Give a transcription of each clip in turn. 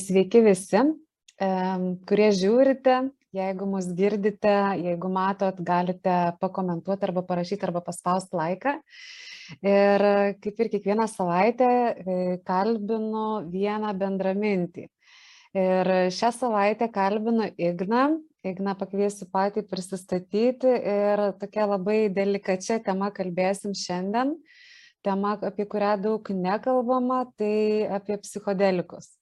sveiki visi, kurie žiūrite, jeigu mus girdite, jeigu matot, galite pakomentuoti arba parašyti arba paspausti laiką. Ir kaip ir kiekvieną savaitę e, kalbinu vieną bendramintį. Ir šią savaitę kalbinu Igną. Igną pakviesiu patį prisistatyti ir tokia labai delikačia tema kalbėsim šiandien. Tema, apie kurią daug nekalbama, tai apie psichodelikus.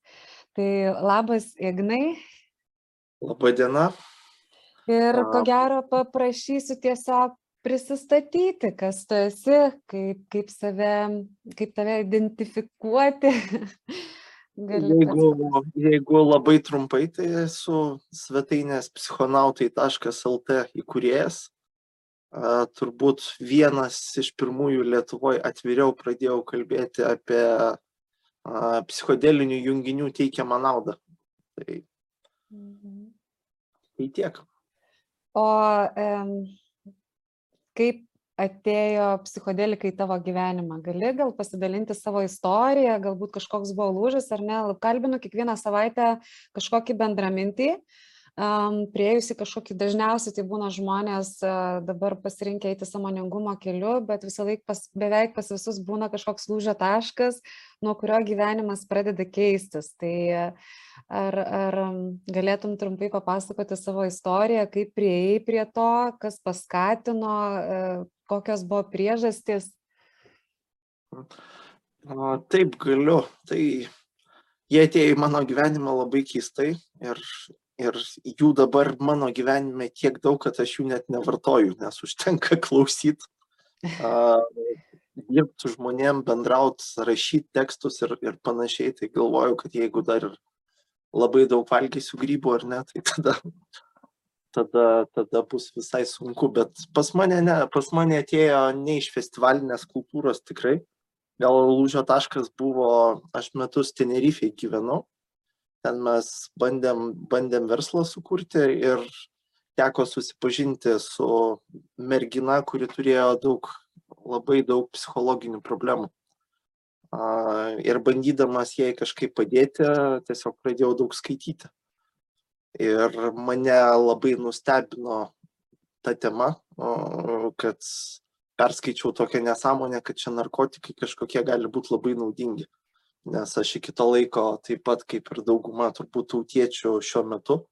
Tai labas Ignai. Labadiena. Ir ko gero paprašysiu tiesiog prisistatyti, kas tu esi, kaip, kaip, save, kaip tave identifikuoti. jeigu, jeigu labai trumpai, tai esu svetainės psichonautai.lt įkūrėjas. Turbūt vienas iš pirmųjų Lietuvoje atviriau pradėjau kalbėti apie psichodelinių junginių teikiamą naudą. Tai, mhm. tai tiek. O um, kaip atėjo psichodelikai į tavo gyvenimą? Gali gal pasidalinti savo istoriją, galbūt kažkoks buvo lūžis ar ne? Kalbinu kiekvieną savaitę kažkokį bendramintį. Uh, priejusi kažkokį dažniausiai tai būna žmonės dabar pasirinkę eiti samoningumo keliu, bet visą laiką pas, beveik pas visus būna kažkoks lūžio taškas, nuo kurio gyvenimas pradeda keistis. Tai ar, ar galėtum trumpai papasakoti savo istoriją, kaip prieėjai prie to, kas paskatino, kokios buvo priežastys? Taip, galiu. Tai jie atėjo į mano gyvenimą labai keistai ir ir jų dabar mano gyvenime tiek daug, kad aš jų net nevartoju, nes užtenka klausyti, dirbti su žmonėm, bendrauti, rašyti tekstus ir, ir panašiai, tai galvoju, kad jeigu dar labai daug valgysiu grybų ar ne, tai tada, tada, tada bus visai sunku, bet pas mane, ne, pas mane atėjo ne iš festivalinės kultūros tikrai, gal lūžio taškas buvo, aš metus Tenerifei gyvenau ten mes bandėm, bandėm verslą sukurti ir teko susipažinti su mergina, kuri turėjo daug, labai daug psichologinių problemų. Ir bandydamas jai kažkaip padėti, tiesiog pradėjau daug skaityti. Ir mane labai nustebino ta tema, kad perskaičiau tokią nesąmonę, kad čia narkotikai kažkokie gali būti labai naudingi nes aš iki to laiko taip pat kaip ir dauguma turbūt tautiečių šiuo metu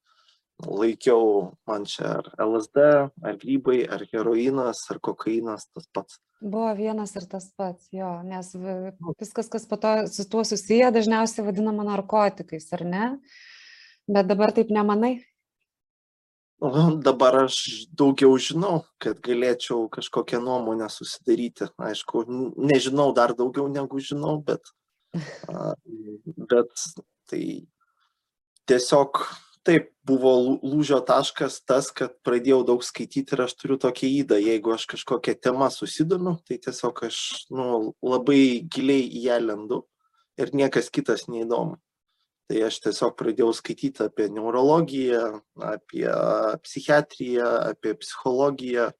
laikiau man čia ar LSD, ar grybai, ar heroinas, ar kokainas tas pats. Buvo vienas ir tas pats, jo, nes viskas, kas po to su tuo susiję, dažniausiai vadinama narkotikais, ar ne? Bet dabar taip nemanai? Dabar aš daugiau žinau, kad galėčiau kažkokią nuomonę susidaryti. Aišku, nežinau dar daugiau negu žinau, bet Bet tai tiesiog taip buvo lūžio taškas tas, kad pradėjau daug skaityti ir aš turiu tokią įdą, jeigu aš kažkokią temą susidomiu, tai tiesiog aš nu, labai giliai į ją lendu ir niekas kitas neįdomu. Tai aš tiesiog pradėjau skaityti apie neurologiją, apie psichiatriją, apie psichologiją,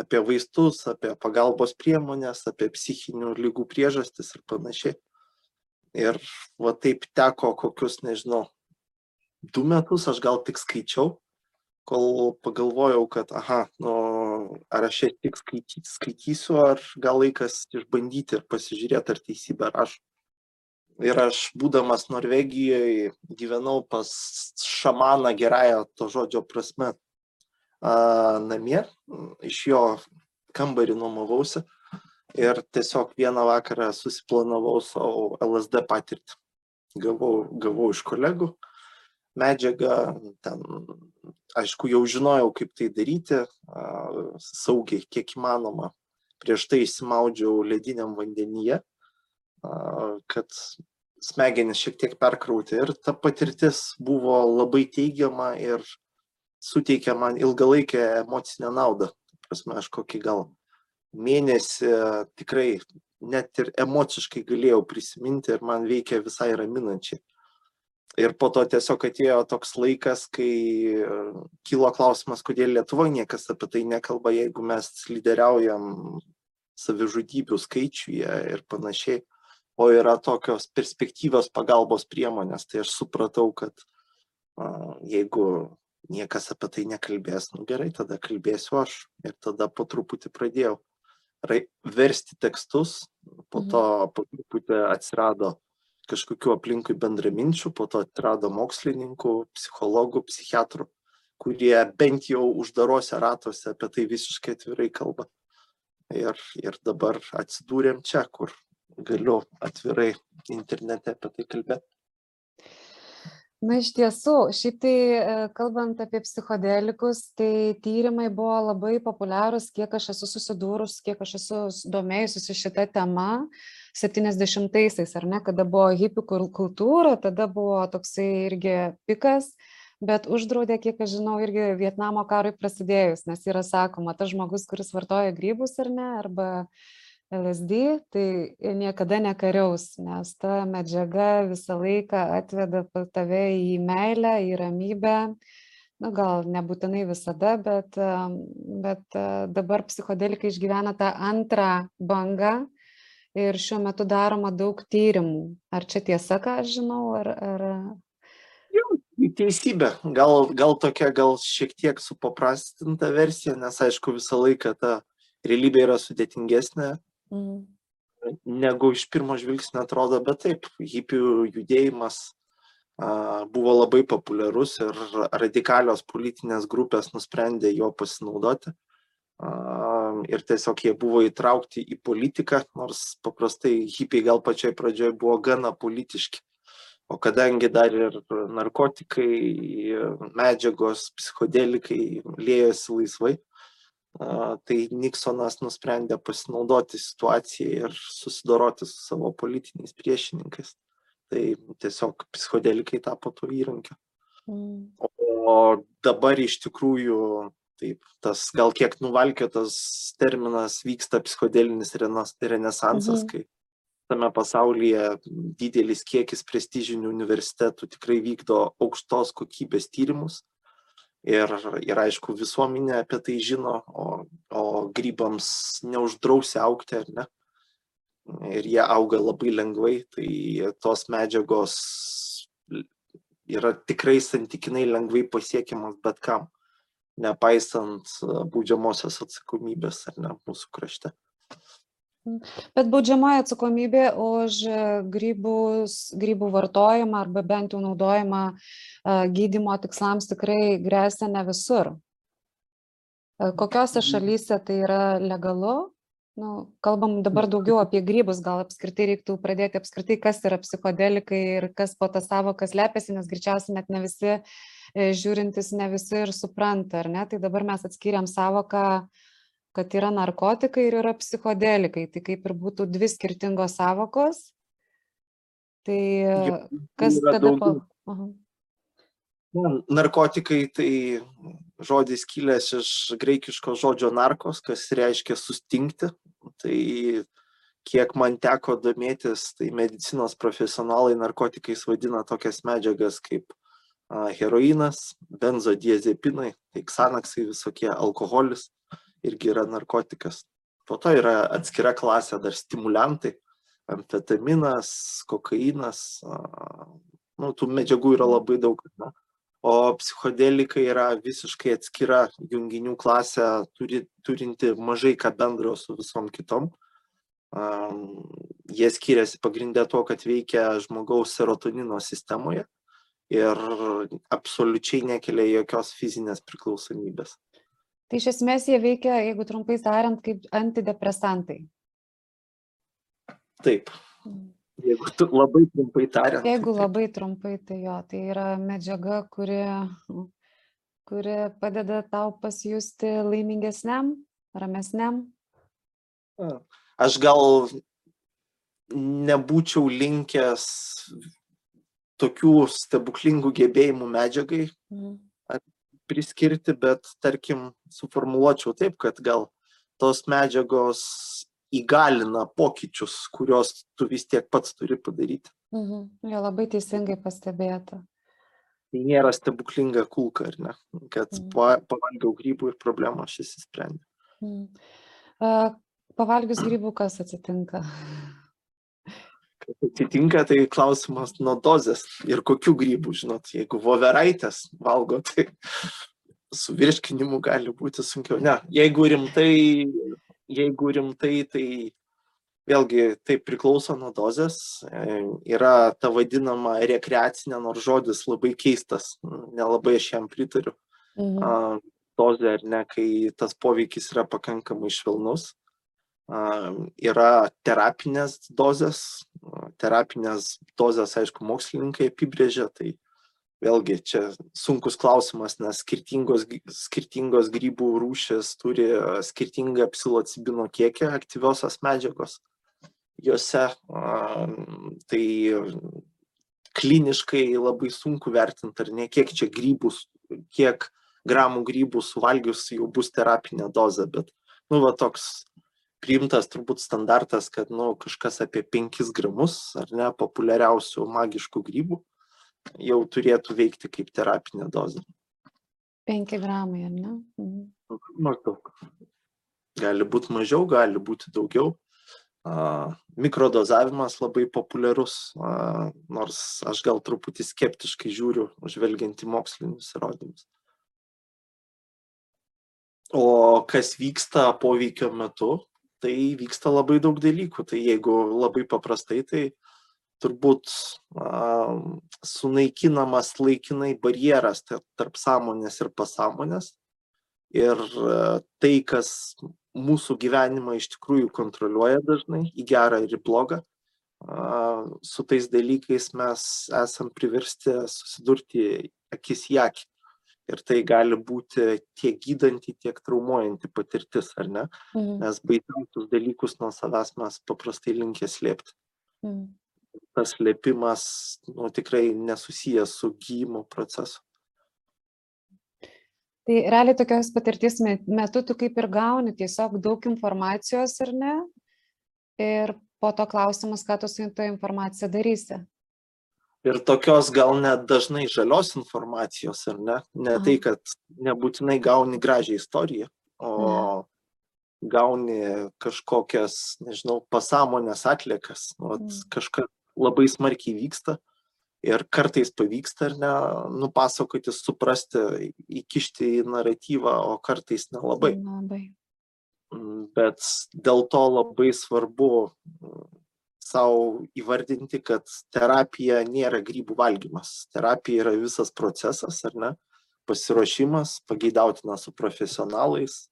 apie vaistus, apie pagalbos priemonės, apie psichinių lygų priežastis ir panašiai. Ir va taip teko kokius, nežinau, du metus aš gal tik skaičiau, kol pagalvojau, kad, aha, nu, ar aš čia tik skaityti, skaitysiu, ar gal laikas išbandyti ir pasižiūrėti, ar teisybė rašo. Ir aš, būdamas Norvegijoje, gyvenau pas šamaną gerąją to žodžio prasme a, namie, iš jo kambarį nuomavausi ir tiesiog vieną vakarą susiplanavau savo LSD patirtį. Gavau, gavau iš kolegų medžiagą, ten, aišku, jau žinojau, kaip tai daryti, saugiai, kiek įmanoma. Prieš tai įsimaudžiau lediniam vandenyje, kad smegenis šiek tiek perkrauti ir ta patirtis buvo labai teigiama ir suteikė man ilgalaikę emocinę naudą. Prasme, aš kokį gal mėnesį tikrai net ir emociškai galėjau prisiminti ir man veikia visai raminančiai. Ir po to tiesiog atėjo toks laikas, kai e, kilo klausimas, kodėl Lietuvoje niekas apie tai nekalba, jeigu mes lyderiaujam savižudybių skaičiuje ir panašiai. o yra tokios perspektyvios pagalbos priemonės. Tai aš supratau, kad jeigu niekas apie tai nekalbės, nu gerai, tada kalbėsiu aš. Ir tada po truputį pradėjau versti tekstus, po Mhm. to po truputį atsirado kažkokių aplinkui bendraminčių, po to atsirado mokslininkų, psichologų, psichiatrų, kurie bent jau uždarose ratuose apie tai visiškai atvirai kalba. Ir, ir dabar atsidūrėm čia, kur galiu atvirai internete apie tai kalbėti. Na, iš tiesų, šiaip tai e, kalbant apie psichodelikus, tai tyrimai buvo labai populiarūs, kiek aš esu susidūrus, kiek aš esu domėjusis šitą temą 70-aisiais, ar ne, kada buvo hipių kul- kultūra, tada buvo toksai irgi pikas, bet uždraudė, kiek aš žinau, irgi Vietnamo karui prasidėjus, nes yra sakoma, tas žmogus, kuris vartoja grybus ar ne, arba LSD, tai niekada nekariaus, nes ta medžiaga visą laiką atveda tave į meilę, į ramybę. Nu, gal nebūtinai visada, bet, bet e, dabar psichodelikai išgyvena tą antrą bangą ir šiuo metu daroma daug tyrimų. Ar čia tiesa, ką aš žinau, ar... ar... Į Teisybė, gal, gal tokia, gal šiek tiek supaprastinta versija, nes aišku visą laiką ta realybė yra sudėtingesnė Mm. negu iš pirmo žvilgsnio atrodo, bet taip, hipių judėjimas a, buvo labai populiarus ir radikalios politinės grupės nusprendė jo pasinaudoti. A, Ir tiesiog jie buvo įtraukti į politiką, nors paprastai hipiai gal pačioj pradžioj buvo gana politiški. O kadangi dar ir narkotikai, medžiagos, psichodelikai lėjosi laisvai, tai Niksonas nusprendė pasinaudoti situaciją ir susidoroti su savo politiniais priešininkais. Tai tiesiog psichodelikai tapo to įrankiu. Mm. O dabar iš tikrųjų, taip, tas gal kiek nuvalkiotas terminas vyksta psichodelinis renesansas, Mhm. kai tame pasaulyje didelis kiekis prestižinių universitetų tikrai vykdo aukštos kokybės tyrimus. Ir, ir aišku, visuomenė apie tai žino, o, o grybams neuždrausia aukti, ar ne? Ir jie auga labai lengvai, tai tos medžiagos yra tikrai santykinai lengvai pasiekiamas bet kam, nepaisant e, baudžiamosios atsakomybės ar ne mūsų krašte. Bet baudžiamoji atsakomybė už e, grybus, grybų vartojimą arba bent jau naudojimą e, gydymo tikslams tikrai grėsia ne visur. E, Kokiose šalyse tai yra legalu? Nu, kalbam dabar daugiau apie grybus, gal apskritai reiktų pradėti apskritai, kas yra psichodelikai ir kas po tą savoką slepiasi, nes greičiausiai net ne visi žiūrintis, ne visi ir supranta, ar ne? Tai dabar mes atskiriam savoką kad yra narkotikai ir yra psichodelikai. Tai kaip ir būtų dvi skirtingos savokos. Tai kas tada po... daugiau. Aha. Na, narkotikai tai žodis kilęs iš graikiško žodžio narkos, kas reiškia sustingti. Tai kiek man teko domėtis, tai medicinos profesionalai narkotikais vadina tokias medžiagas kaip heroinas, benzodiazepinai, tai ksanaksai visokie, alkoholis irgi yra narkotikas. Po to yra atskira klasė dar stimulantai, amfetaminas, kokainas, nu, tų medžiagų yra labai daug. Ne? O psichodelikai yra visiškai atskira junginių klasė, turi, turinti mažai ką bendro su visom kitom. Um, jie skiriasi pagrindę to, kad veikia žmogaus serotonino sistemoje ir absoliučiai nekelia jokios fizinės priklausomybės. Tai iš esmės jie veikia, jeigu trumpai tariant, kaip antidepresantai. Taip, jeigu tu labai trumpai tariant. Jeigu labai trumpai, tai jo, tai yra medžiaga, kuri, kuri padeda tau pasijusti laimingesniam, ramesniam. Aš gal nebūčiau linkęs tokių stebuklingų gebėjimų medžiagai Mhm. Priskirti, bet tarkim suformuoluočiau taip, kad gal tos medžiagos įgalina pokyčius, kuriuos tu vis tiek pats turi padaryti. Mhm. Jo labai teisingai pastebėta. Tai nėra stebuklinga kulka, ar ne? Kad Mhm. pa- pavalgiau grybų ir problema šis įsprendė. Mhm. Pavalgius grybų kas atsitinka? Kas atsitinka, tai klausimas nuo dozės ir kokių grybų, žinot, jeigu voveraitės valgo, tai su virškinimu gali būti sunkiau. Ne, jeigu rimtai, jeigu rimtai, tai vėlgi tai priklauso nuo dozės. E, yra ta vadinama rekreacinė, nors žodis labai keistas, nelabai aš jam pritariu. Mhm. Dozė ar ne, kai tas poveikis yra pakankamai švelnus. Yra terapinės dozės, terapinės dozės, aišku, mokslininkai apibrėžia, tai vėlgi čia sunkus klausimas, nes skirtingos, skirtingos grybų rūšės turi skirtingą psilocibino kiekį aktyviosios medžiagos juose. Tai kliniškai labai sunku vertinti, ar ne, kiek čia grybus, kiek gramų grybų suvalgius jau bus terapinė dozė, bet, nu, va toks priimtas turbūt standartas, kad, nu, kažkas apie 5 gramus, ar ne, populiariausių magiškų grybų jau turėtų veikti kaip terapinė dozė. 5 gramai, ar ne? Mhm. Maždaug. Gali būti mažiau, gali būti daugiau. Mikrodozavimas labai populiarus, nors aš gal truputį skeptiškai žiūriu, žvelgiant į mokslinius įrodymus. O kas vyksta poveikio metu, tai vyksta labai daug dalykų. Tai jeigu labai paprastai, tai turbūt a, sunaikinamas laikinai barjeras tarp sąmonės ir pasąmonės. Ir a, tai, kas mūsų gyvenimą iš tikrųjų kontroliuoja dažnai, į gerą ir į blogą, a, su tais dalykais mes esam priversti susidurti akis į akį ir tai gali būti tiek gydanti, tiek traumuojanti patirtis, ar ne? Mm. Nes baisiausius dalykus nuo savęs mes paprastai linkę slėpti. Mm. Tas slėpimas nu, tikrai nesusijęs su gymo procesu. Tai realiai tokios patirties metu tu kaip ir gauni tiesiog daug informacijos, ar ne? Ir po to klausimas, ką tu su to informacija darysi ir tokios gal net dažnai žalios informacijos, ar ne? Ne tai, kad nebūtinai gauni gražią istoriją, o gauni kažkokias, nežinau, pasąmonės atliekas, nu, mm. kažkas labai smarkiai vyksta ir kartais pavyksta ar ne nupasakoti, suprasti, įkišti į naratyvą, o kartais nelabai. Labai. Bet dėl to labai svarbu sau įvardinti, kad terapija nėra grybų valgymas. Terapija yra visas procesas, ar ne? Pasiruošimas, pageidautina su profesionalais,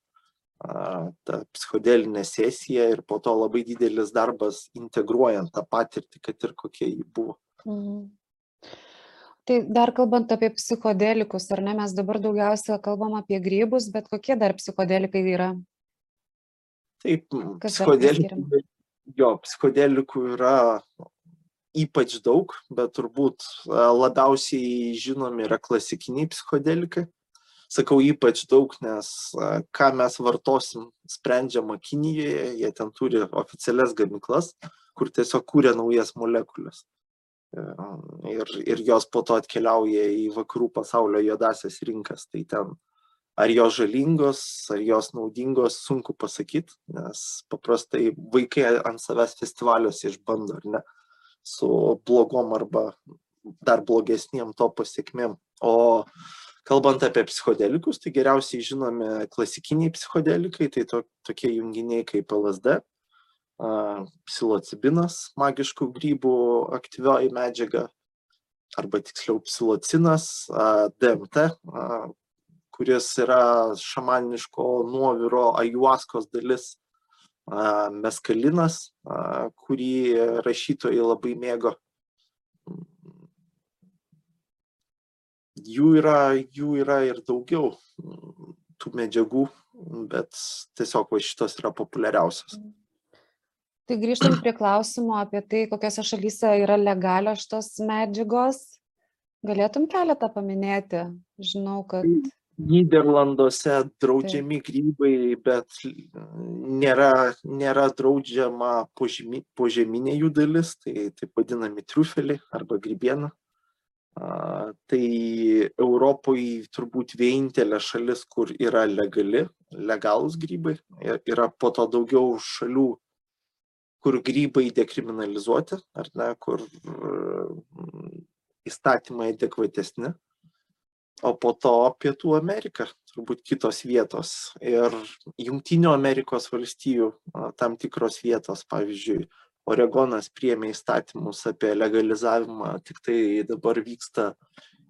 ta psichodelinė sesija ir po to labai didelis darbas integruojant tą patirtį, kad ir kokia ji buvo. Mhm. Tai dar kalbant apie psichodelikus, ar ne, mes dabar daugiausia kalbam apie grybus, bet kokie dar psichodelikai yra? Taip, psichodelikai jo psichodelikų yra ypač daug, bet turbūt labiausiai žinomi yra klasikiniai psichodelikai. Sakau ypač daug, nes ką mes vartosim sprendžiama Kinijoje, jie ten turi oficialias gamyklas, kur tiesiog kūrė naujas molekulės. Ir, ir jos po to atkeliauja į vakarų pasaulio juodasias rinkas. Tai ten ar jos žalingos, ar jos naudingos, sunku pasakyti, nes paprastai vaikai ant savęs festivaliuose išbando, ar ne, su blogom arba dar blogesniem to pasiekmėm. O kalbant apie psichodelikus, tai geriausiai žinomi klasikiniai psichodelikai, tai to, tokie junginiai kaip LSD, psilocibinas, magiškų grybų aktyvioji medžiaga, arba tiksliau psilocinas, DMT, kuris yra šamaniško nuoviro ajuaskos dalis, meskalinas, kurį rašytojai labai mėgo. Jų yra, jų yra ir daugiau tų medžiagų, bet tiesiog va šitos yra populiariausios. Tai grįžtant prie klausimo apie tai, kokiose šalyse yra legalios šitos medžiagos, galėtum keletą paminėti? Žinau, kad Nyderlanduose draudžiami grybai, bet nėra, nėra draudžiama požemi, požeminė jų dalis, tai taip vadinami triufeliai arba grybiena. A, tai Europoje turbūt vienintelė šalis, kur yra legali, legalūs grybai. Yra po to daugiau šalių, kur grybai dekriminalizuoti, ar ne, kur mm, įstatymai adekvatesni, o po to Pietų Amerika, turbūt kitos vietos. Ir Junktinių Amerikos valstijų tam tikros vietos, pavyzdžiui, Oregonas priemė įstatymus apie legalizavimą, tik tai dabar vyksta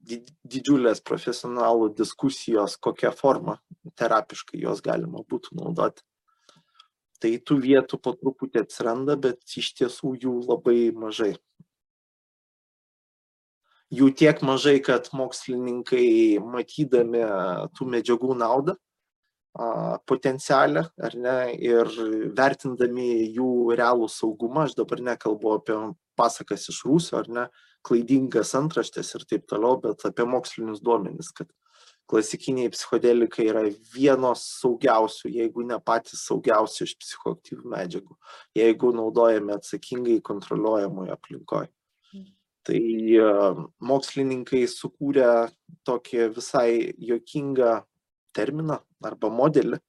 di- didžiulės profesionalų diskusijos, kokią formą terapiškai jos galima būtų naudoti. Tai tų vietų po truputį atsiranda, bet iš tiesų jų labai mažai. Jų tiek mažai, kad mokslininkai matydami tų medžiagų naudą, potencialę, ar ne, ir vertindami jų realų saugumą, aš dabar nekalbu apie pasakas iš Rūsio, ar ne, klaidingas antraštės ir taip toliau, bet apie mokslinius duomenis, kad klasikiniai psichodelikai yra vienos saugiausių, jeigu ne patys saugiausi iš psichoaktyvių medžiagų, jeigu naudojame atsakingai kontroliuojamoje aplinkoje. Tai e, mokslininkai sukūrė tokį visai jokingą terminą arba modelį.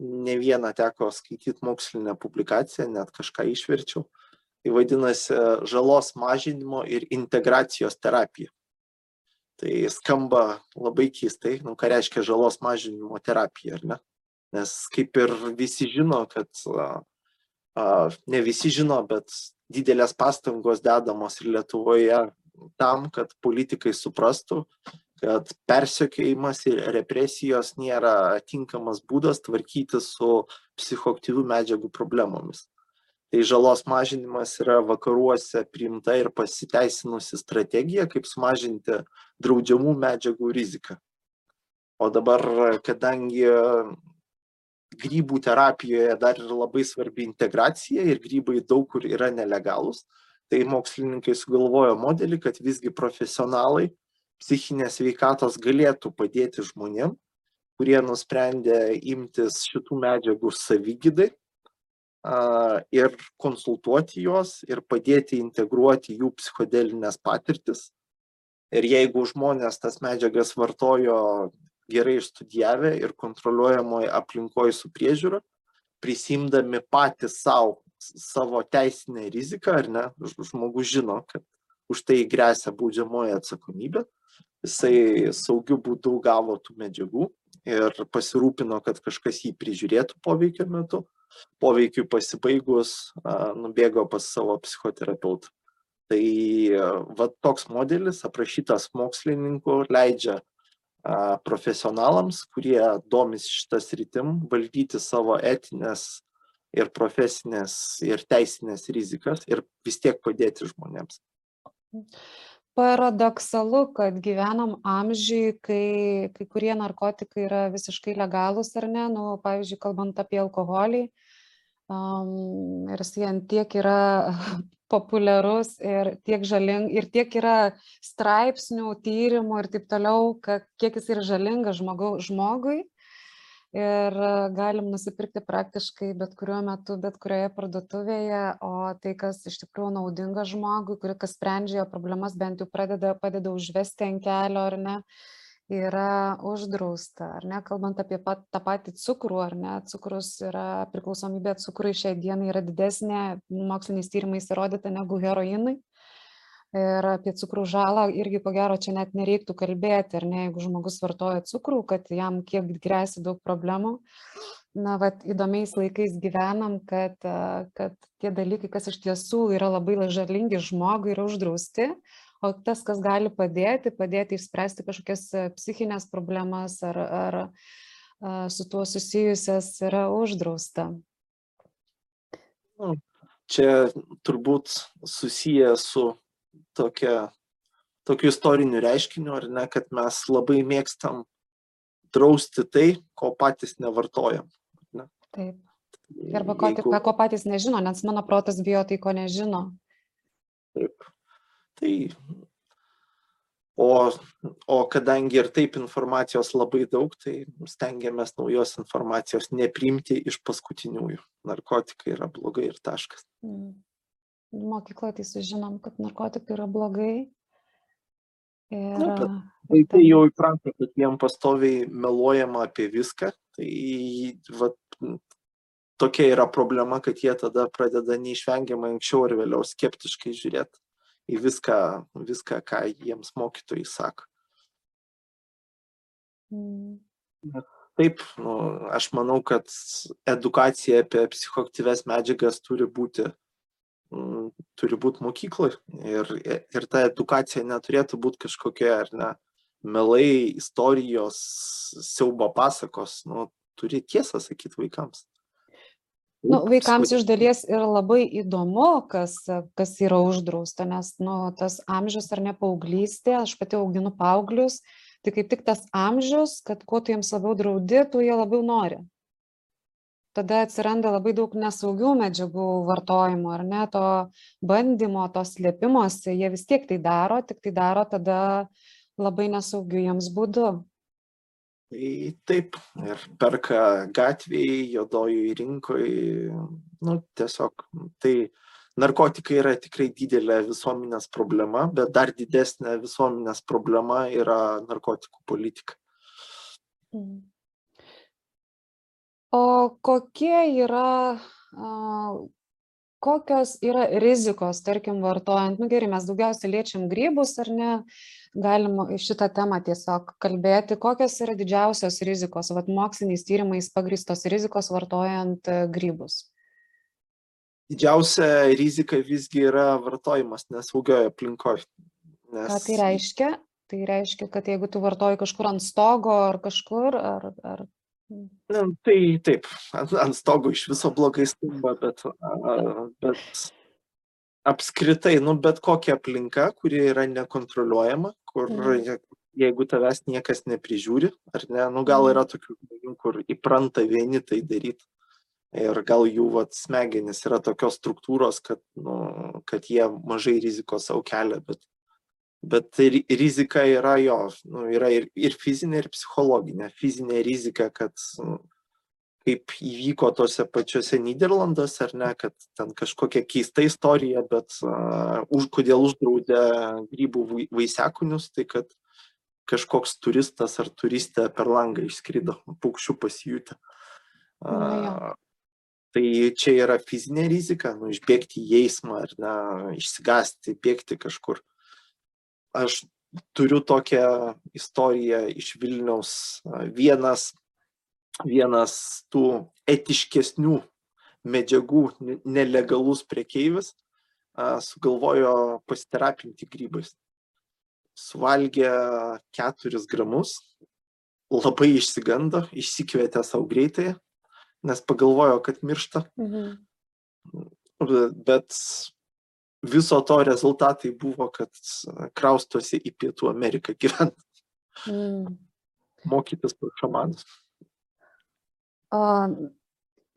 Ne vieną teko skaityti mokslinę publikaciją, net kažką išverčiau. Tai vadinasi žalos mažinimo ir integracijos terapija. Tai skamba labai keistai, nu ką reiškia žalos mažinimo terapija, ar ne? Nes kaip ir visi žino, kad, a, a, ne visi žino, bet didelės pastangos dedamos ir Lietuvoje tam, kad politikai suprastų, kad persekiojimas ir represijos nėra tinkamas būdas tvarkyti su psichoaktyvių medžiagų problemomis. Tai žalos mažinimas yra vakaruose priimta ir pasiteisinusi strategija, kaip sumažinti draudžiamų medžiagų riziką. O dabar, kadangi grybų terapijoje dar yra labai svarbi integracija ir grybai daug kur yra nelegalūs, tai mokslininkai sugalvojo modelį, kad visgi profesionalai psichinės veikatos galėtų padėti žmonėm, kurie nusprendė imtis šitų medžiagų savigydai ir konsultuoti juos ir padėti integruoti jų psichodelinės patirtis. Ir jeigu žmonės tas medžiagas vartojo gerai išstudijavę ir kontroliuojamoje aplinkoje su priežiūra, prisimdami patys savo savo teisinę riziką, ar ne, žmogus žino, kad už tai grėsia baudžiamoji atsakomybė, jisai saugiu būdu gavo tų medžiagų ir pasirūpino, kad kažkas jį prižiūrėtų poveikio metu, poveikiui pasibaigus nubėgo pas savo psichoterapeutą. Tai va toks modelis aprašytas mokslininkų leidžia profesionalams, kurie domis šitas rytim, valdyti savo etinės ir profesinės ir teisinės rizikas ir vis tiek padėti žmonėms. Paradoksalu, kad gyvenam amžiui, kai kai kurie narkotikai yra visiškai legalūs ar ne, nu, pavyzdžiui, kalbant apie alkoholį, um, ir jis ant tiek yra populiarus ir tiek žaling, ir tiek yra straipsnių, tyrimų ir taip toliau, kad kiek jis yra žalingas žmogau, žmogui. Ir e, galim nusipirkti praktiškai bet kuriuo metu, bet kurioje parduotuvėje, o tai, kas iš tikrųjų naudinga žmogui, kuri kas sprendžia problemas, bent jau pradeda, padeda užvesti ant kelio ar ne, yra uždrausta, ar ne, kalbant apie pat, tą patį cukrų, ar ne, cukrus yra priklausomybė cukrui šiai dienai yra didesnė, moksliniais tyrimais įrodyta negu heroinui. Ir apie cukrų žalą irgi ko gero čia net nereiktų kalbėti, ar ne, jeigu žmogus vartoja cukrų, kad jam kiek grėsia daug problemų. Na, vat įdomiais laikais gyvenam, kad, kad tie dalykai, kas iš tiesų yra labai žalingi žmogui, yra uždrausti, o tas, kas gali padėti, padėti išspręsti kažkokias a, psichinės problemas ar, ar a, su tuo susijusias, yra uždrausta. Čia turbūt susiję su tokia, tokiu istoriniu reiškiniu, ar ne, kad mes labai mėgstam drausti tai, ko patys nevartojam. Taip. Arba ko, Jeigu... ko patys nežino, nes mano protas bijo tai, ko nežino. Taip. Tai, o, o kadangi ir taip informacijos labai daug, tai stengiamės naujos informacijos nepriimti iš paskutiniųjų. Narkotikai yra blogai ir taškas. Mm. Mokykloje tai sužinom, kad narkotikai yra blogai. Ir Nu, bet a, Vaikai jau įpranta, kad jiem pastoviai meluojama apie viską, tai vat, tokia yra problema, kad jie tada pradeda neišvengiamai anksčiau ar vėliau skeptiškai žiūrėti į viską, viską ką jiems mokytojai sako. Mm. Taip, nu, aš manau, kad edukacija apie psichoaktyves medžiagas turi būti, mm, turi būti mokykloje ir, ir ta edukacija neturėtų būti kažkokia, ar ne, melai, istorijos, siaubo pasakos, nu, turi tiesą sakyti vaikams. Nu, vaikams iš dalies yra labai įdomu, kas, kas yra uždrausta, nes nu, tas amžius ar ne paauglystė, aš pati auginu paauglius, tai kaip tik tas amžius, kad kuo tu jiems labiau draudi, tu jie labiau nori. Tada atsiranda labai daug nesaugių medžiagų vartojimo, ar ne, to bandymo, to slėpimosi, jie vis tiek tai daro, tik tai daro tada labai nesaugių jiems būdu. Tai taip, ir perka gatvėje, jodojų rinkoje, nu tiesiog, tai narkotikai yra tikrai didelė visuomenės problema, bet dar didesnė visuomenės problema yra narkotikų politika. Mm. O kokie yra, kokios yra rizikos, tarkim, vartojant, nu gerai, mes daugiausiai liečiam grybus ar ne, galim šitą temą tiesiog kalbėti, kokios yra didžiausios rizikos, vat moksliniais tyrimais pagristos rizikos vartojant e, grybus didžiausia rizika visgi yra vartojimas nesaugioje aplinkoje. Nes... Ką tai reiškia? Tai reiškia, kad jeigu tu vartoji kažkur ant stogo ar kažkur, ar... ar... Na, tai taip, ant, ant stogo iš viso blogai skamba, bet, bet apskritai, nu, bet kokia aplinka, kuri yra nekontroliuojama, kur mm. jeigu tavęs niekas neprižiūri, ar ne, nu, gal mhm. yra tokių žmonių, kur įpranta vieni tai daryti ir gal jų vat smegenys yra tokios struktūros, kad, nu, kad jie mažai rizikos savo kelia, bet, bet rizika yra jo, nu, yra ir, ir fizinė, ir psichologinė. Fizinė rizika, kad nu, kaip įvyko tose pačiose Niderlanduose, ar ne, kad ten kažkokia keista istorija, bet uh, už, kodėl uždraudė grybų vaisiakūnius, tai kad kažkoks turistas ar turistė per langą išskrido, paukščių pasijūtė. Uh, tai čia yra fizinė rizika, nu, išbėgti į eismą ar ne, išsigasti, bėgti kažkur. Aš turiu tokią istoriją iš Vilniaus. Vienas, vienas tų etiškesnių medžiagų nelegalus priekeivis sugalvojo pasiterapinti grybais. Suvalgė keturis gramus, labai išsigando, išsikvietė savo greitai, nes pagalvojo, kad miršta. Mhm. Bet viso to rezultatai buvo, kad kraustosi į Pietų Ameriką gyventi. Mm. Mokytis pas šamanus.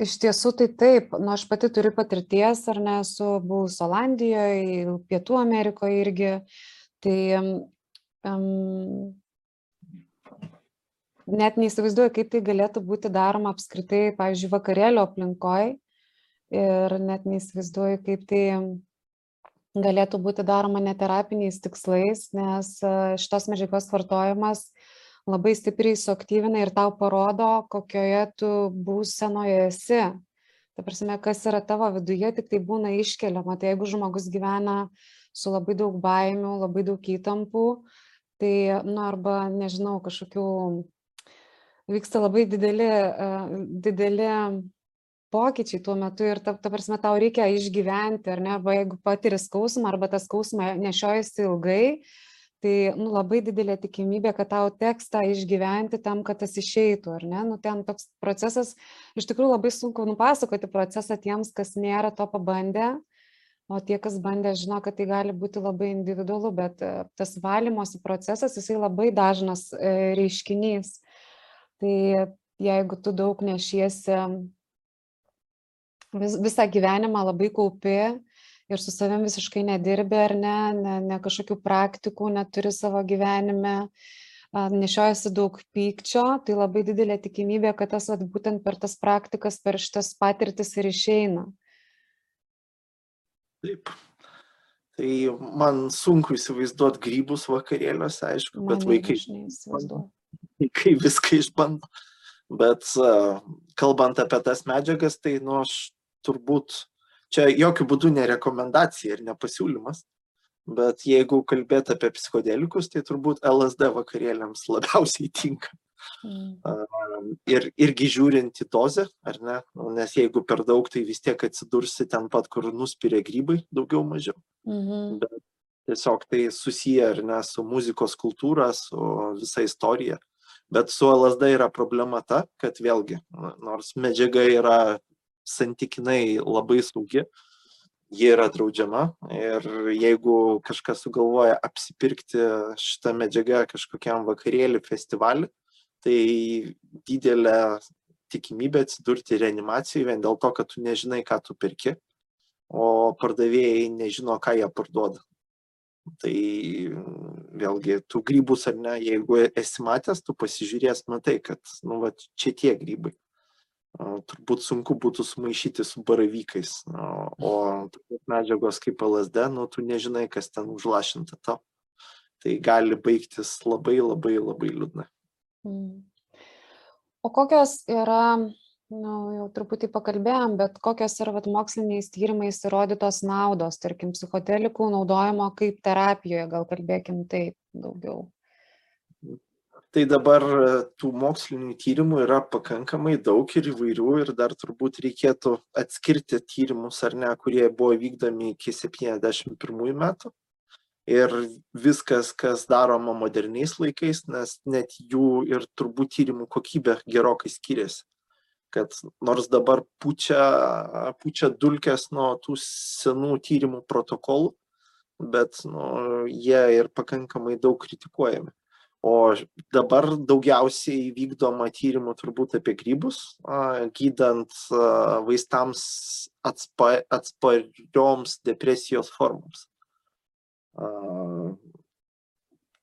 Iš tiesų tai taip, nu, aš pati turiu patirties, ar ne, esu buvus Olandijoje, Pietų Amerikoje irgi. Tai um, net neįsivaizduoju, kaip tai galėtų būti daroma apskritai, pavyzdžiui, vakarėlio aplinkoje ir net neįsivaizduoju, kaip tai galėtų būti daroma neterapiniais tikslais, nes e, šitos medžiagos vartojimas labai stipriai suaktyvina ir tau parodo, kokioje tu būsenoje esi. Ta prasme, kas yra tavo viduje, tik tai būna iškeliama. Tai jeigu žmogus gyvena su labai daug baimių, labai daug įtampų, tai, nu, arba, nežinau, kažkokių vyksta labai dideli, dideli pokyčiai tuo metu ir ta, ta prasme tau reikia išgyventi, ar ne, arba jeigu patiri skausmą, arba tą skausmą nešiojasi ilgai, tai nu, labai didelė tikimybė, kad tau teks tą išgyventi tam, kad tas išeitų, ar ne? Nu, ten toks procesas, iš tikrųjų labai sunku nupasakoti procesą tiems, kas nėra to pabandę, o tie, kas bandė, žino, kad tai gali būti labai individualu, bet tas valymosi procesas, jisai labai dažnas e, reiškinys. Tai jeigu tu daug nešiesi vis, visą gyvenimą labai kaupi ir su savim visiškai nedirbi ar ne, ne, ne kažkokių praktikų neturi savo gyvenime, nešiojasi daug pykčio, tai labai didelė tikimybė, kad tas at, būtent per tas praktikas, per šitas patirtis ir išeina. Taip. Tai man sunku įsivaizduoti grybus vakarėliuose, aišku, man bet vaikai. Neįsivaizduoju kai viską išbando. Bet kalbant apie tas medžiagas, tai nu aš turbūt čia jokių būdų ne rekomendacija ir ne pasiūlymas. Bet jeigu kalbėt apie psichodelikus, tai turbūt LSD vakarėliams labiausiai tinka. Mm. Ir irgi žiūrint į dozę, ar ne, Nu, nes jeigu per daug, tai vis tiek atsidursi ten pat, kur nuspiria grybai, daugiau mažiau. Mhm. Bet tiesiog tai susiję ar ne su muzikos kultūra, su visa istorija. Bet su LSD yra problema ta, kad vėlgi, nors medžiaga yra santykinai labai saugi, ji yra draudžiama ir jeigu kažkas sugalvoja apsipirkti šitą medžiagą kažkokiam vakarėlį, festivalį, tai didelė tikimybė atsidurti reanimacijai vien dėl to, kad tu nežinai, ką tu perki, o pardavėjai nežino, ką jie parduoda. Tai vėlgi, tų grybus ar ne, jeigu esi matęs, tu pasižiūrės, matai, kad, nu, va, čia tie grybai. Turbūt sunku būtų sumaišyti su baravykais, o medžiagos kaip LSD, nu, tu nežinai, kas ten užlašinta tau. Tai gali baigtis labai labai labai liūdnai. Mm. O kokios yra, nu, jau truputį pakalbėjom, bet kokios yra vat, moksliniais tyrimais įrodytos naudos, tarkim, psichodelikų naudojimo kaip terapijoje, gal kalbėkim taip daugiau. Tai dabar e, tų mokslinių tyrimų yra pakankamai daug ir įvairių ir dar turbūt reikėtų atskirti tyrimus ar ne, kurie buvo vykdomi iki 71 metų. Ir viskas, kas daroma moderniais laikais, nes net jų ir turbūt tyrimų kokybė gerokai skiriasi. Kad nors dabar pučia, pučia dulkės nuo tų senų tyrimų protokolų, bet nu, jie ir pakankamai daug kritikuojami. O dabar daugiausiai vykdoma tyrimų turbūt apie grybus, gydant vaistams atspa, atsparioms depresijos formoms.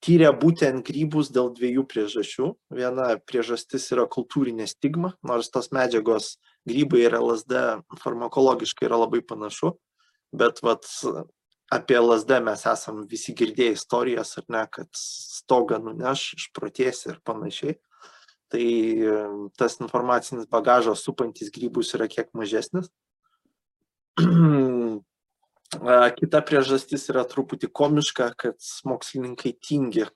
Tyrė būtent grybus dėl dviejų priežasčių. Viena priežastis yra kultūrinė stigma, nors tos medžiagos grybai ir LSD farmakologiškai yra labai panašu, bet vat, apie LSD mes esam visi girdėję istorijas, ar ne, kad stogą nuneš, išprotėsi ir panašiai. Tai tas informacinis bagažas supantis grybus yra kiek mažesnis. Kita priežastis yra truputį komiška, kad mokslininkai tingi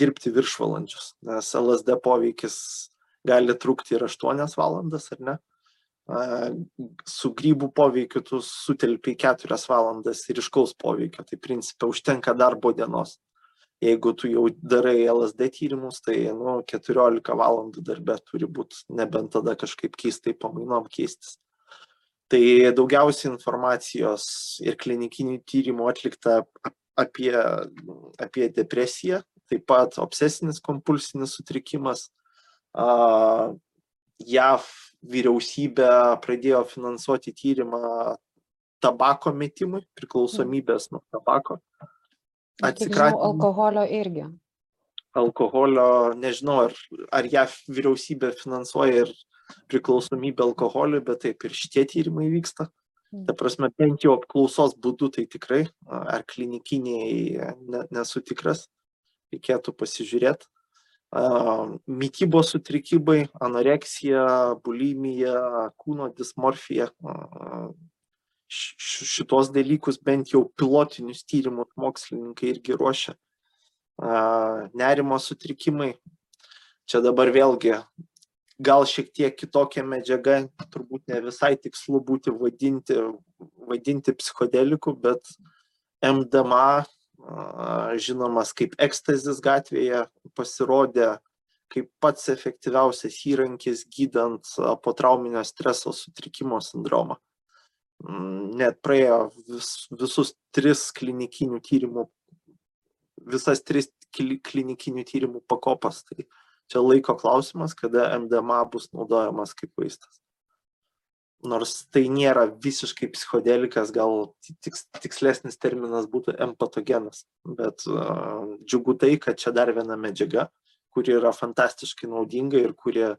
dirbti viršvalandžius, nes LSD poveikis gali trukti ir 8 valandas, ar ne? Su grybų poveikiu tu sutelpi 4 valandas ir iškaus poveikio, tai principė užtenka darbo dienos. Jeigu tu jau darai LSD tyrimus, tai nu, 14 valandų darbė turi būti, nebent tada kažkaip keistai pamainom keistis. Tai daugiausiai informacijos ir klinikinių tyrimų atlikta ap- apie, apie depresiją, taip pat obsesinis kompulsinis sutrikimas. A, JAV vyriausybė pradėjo finansuoti tyrimą tabako metimui, priklausomybės nuo tabako. Žinau, alkoholio irgi. alkoholio, nežinau, ar, ar JAV vyriausybė finansuoja ir priklausomybę alkoholiui, bet taip ir šitie tyrimai vyksta. Mm. Ta prasme, bent jau apklausos būdu tai tikrai, ar klinikiniai ne, nesu tikras, reikėtų pasižiūrėti. Mytybos sutrikimai, anoreksija, bulimija, kūno dismorfija, šitos dalykus bent jau pilotinius tyrimus mokslininkai irgi ruošia. Nerimo sutrikimai, čia dabar vėlgi gal šiek tiek kitokia medžiaga, turbūt ne visai tikslu būti vadinti, vadinti psichodeliku, bet MDMA, žinomas kaip ekstazis gatvėje, pasirodė kaip pats efektyviausias įrankis gydant a, potrauminio streso sutrikimo sindromą. Mm, Net praėjo vis, visus tris klinikinių tyrimų, visas tris kli- klinikinių tyrimų pakopas. Tai čia laiko klausimas, kada MDMA bus naudojamas kaip vaistas. Nors tai nėra visiškai psichodelikas, gal ti- tiks, tikslesnis terminas būtų empatogenas. Bet uh, džiugu tai, kad čia dar viena medžiaga, kuri yra fantastiškai naudinga ir kuri uh,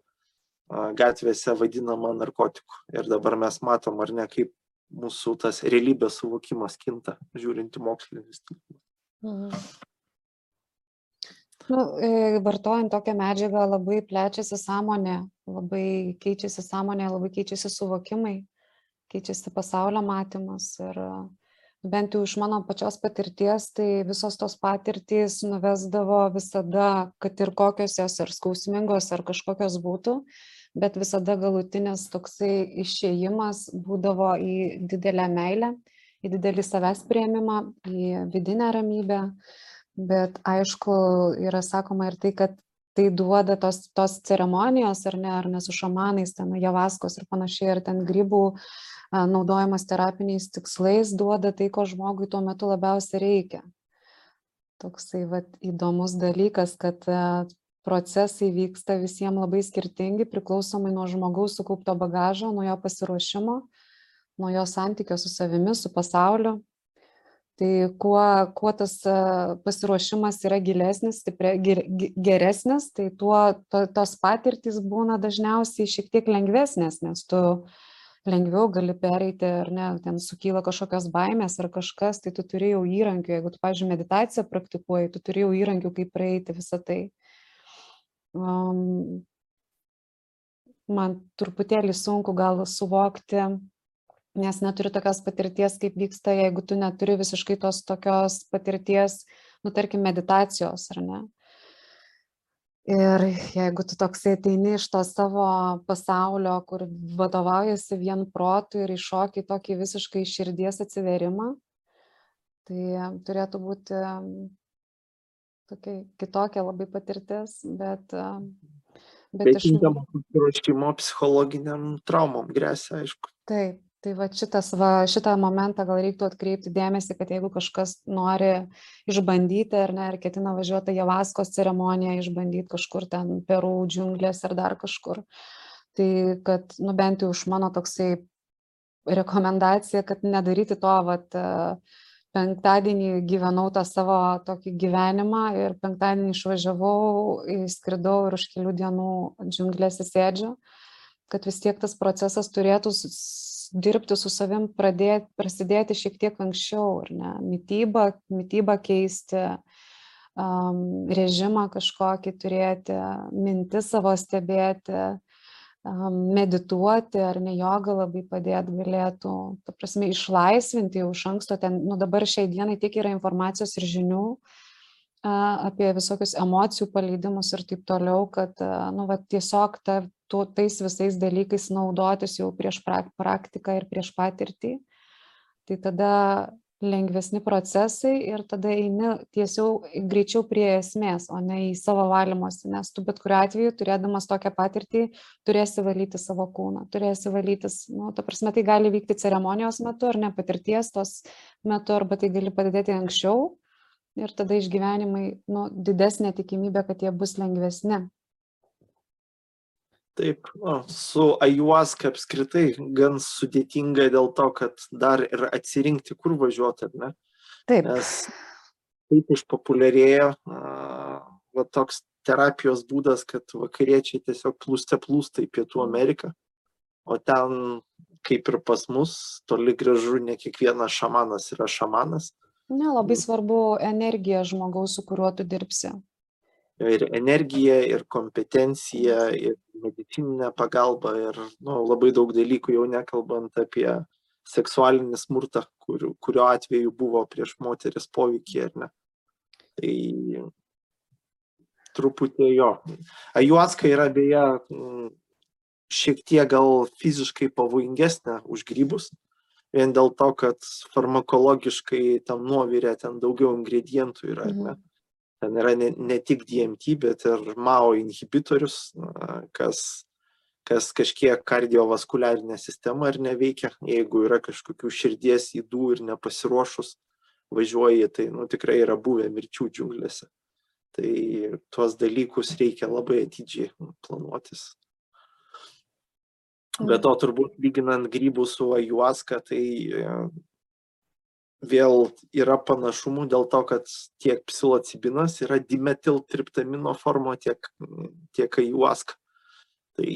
gatvėse vadinama narkotiku. Ir dabar mes matom, ar ne, kaip mūsų tas realybės suvokimas kinta, žiūrint į mokslinius tyrimus. Mhm. Nu, e, vartojant tokią medžiagą labai plečiasi sąmonė, labai keičiasi sąmonė, labai keičiasi suvokimai, keičiasi pasaulio matymas. Ir bent jau iš mano pačios patirties, tai visos tos patirtys nuvesdavo visada, kad ir kokios jos ar skausmingos, ar kažkokios būtų, bet visada galutinis toksai išėjimas būdavo į didelę meilę, į didelį savęs prieimimą, į vidinę ramybę. Uh, bet aišku yra sakoma ir tai kad tai duoda tos tos ceremonijos ar ne ar ne su šamanais ten javaskos ir panašiai ar ten grybų naudojimas terapiniais tikslais duoda tai ko žmogui tuo metu labiausiai reikia. Toksai vat įdomus dalykas kad procesai vyksta visiem labai skirtingi priklausomai nuo žmogaus sukaupto bagažo nuo jo pasiruošimo nuo jo santykio su savimi su pasauliu tai kuo kuo tas pasiruošimas yra gilesnis stipria gir geresnis tai tuo to tos patirtys būna dažniausiai šiek tiek lengvesnės nes tu lengviau gali pereiti ar ne ten sukyla kažkokios baimės ar kažkas tai tu turi jau įrankių. Jeigu tu pavyzdžiui meditaciją praktikuoji tu turi jau įrankių kaip praeiti visą tai. Um, man truputėlį sunku gal suvokti nes neturi tokios patirties, kaip vyksta, jeigu tu neturi visiškai tos tokios patirties, nu, tarkim, meditacijos, ar ne. Ir jeigu tu toksai ateini iš to savo pasaulio, kur vadovaujasi vien protų ir iššoki tokį visiškai širdies atsiverimą, tai turėtų būti tokia kitokia labai patirtis, bet... Bet, bet iš... pasiruošimo psichologiniam traumom grėsia, aišku. Taip, tai vat šitas va šitą momentą gal reiktų atkreipti dėmesį kad jeigu kažkas nori išbandyti ar ne ar ketina važiuot į javaskos ceremoniją išbandyt kažkur ten peru džiunglėse ar dar kažkur tai kad nu bent jau iš mano toksai rekomendacija kad nedaryti to vat penktadienį gyvenau tą savo tokį gyvenimą ir penktadienį išvažiavau išskridau ir už kelių dienų džiunglėse sėdžiu kad vis tiek tas procesas turėtų dirbti su savim pradėt prasidėti šiek tiek anksčiau ar ne? Mitybą mitybą keisti um, režimą kažkokį turėti mintis savo stebėti um, medituoti ar ne joga labai padėt galėtų. Ta prasme išlaisvinti jau iš anksto ten nu dabar šiai dienai tiek yra informacijos ir žinių apie visokius emocijų paleidimus ir taip toliau, kad nu, va, tiesiog ta, tu, tais visais dalykais naudotis jau prieš praktiką ir prieš patirtį. Tai tada lengvesni procesai ir tada eini tiesiau greičiau prie esmės, o ne į savo valymosi, nes tu bet kuriu atveju, turėdamas tokią patirtį, turėsi valyti savo kūną, turėsi valytis, nu, ta prasme, tai gali vykti ceremonijos metu ar ne patirties tos metu, arba tai gali padėti anksčiau, ir tada išgyvenimai, nu, didesnė tikimybė, kad jie bus lengvesni. Taip, o, su ajuaska apskritai gan sudėtinga dėl to, kad dar ir atsirinkti, kur važiuoti, ar ne? Taip. Nes taip išpopuliarėjo va, toks terapijos būdas, kad vakariečiai tiesiog plūste plūsta į Pietų Ameriką, o ten, kaip ir pas mus, toli gražu ne kiekvienas šamanas yra šamanas. Ne, labai svarbu energija žmogaus, su kuriuo tu dirbsi. Ir energija, ir kompetencija, ir medicininė pagalba, ir nu, labai daug dalykų, jau nekalbant apie seksualinį smurtą, kur, kurio atveju buvo prieš moteris poveikį, ar ne. Tai truputį jo. Ajuaska yra beje šiek tiek gal fiziškai pavojingesnė už grybus, vien dėl to, kad farmakologiškai tam nuovirė ten daugiau ingredientų yra, mhm. ne? Ten yra ne, ne tik DMT, bet ir MAO inhibitorius, kas, kas kažkiek kardiovaskuliarinę sistemą ar neveikia. Jeigu yra kažkokių širdies įdų ir nepasiruošus važiuoji, tai nu, tikrai yra buvę mirčių džiunglėse. Tai tuos dalykus reikia labai atidžiai planuotis. Be to, turbūt lyginant grybų su ajuaska, tai vėl yra panašumų dėl to, kad tiek psilocibinas yra dimetiltriptamino formo, tiek, tiek ajuaska. Tai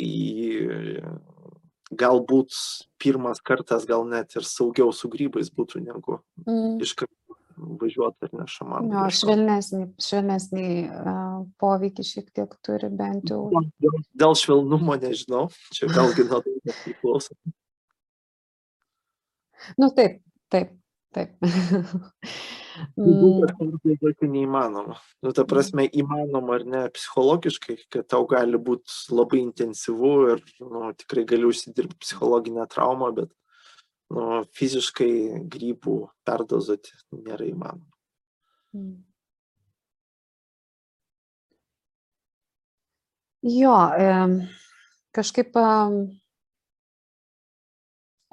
galbūt pirmas kartas gal net ir saugiau su grybais būtų negu mm. iš karto važiuoti ar ne šamanų. Jo, ieškot. švelnesnį, švelnesnį uh, poveikį šiek tiek turi bent jau. Dėl, dėl švelnumo nežinau, čia vėlgi nuo to priklauso. Nu taip, taip, taip. Jeigu Mm, kažkas tai neįmanoma. Nu, ta prasme, įmanoma ar ne psichologiškai, kad tau gali būti labai intensyvu ir nu, tikrai gali užsidirbti psichologinę traumą, bet nu, fiziškai grybų perdozuoti nėra įmanoma. mm. Jo, kažkaip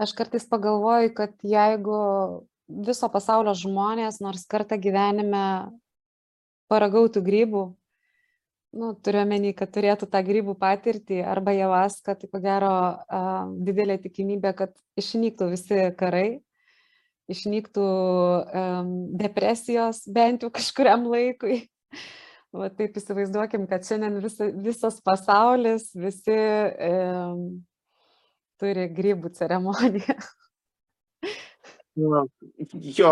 aš kartais pagalvoju, kad jeigu viso pasaulio žmonės nors kartą gyvenime paragautų grybų, nu, turiu menį, kad turėtų tą grybų patirtį arba javaską, tai ko gero a, didelė tikimybė, kad išnyktų visi karai, išnyktų um, depresijos bent jau kažkuriam laikui. Va taip įsivaizduokim, kad šiandien visa, visas pasaulis, visi um, turi grybų ceremoniją. Jo,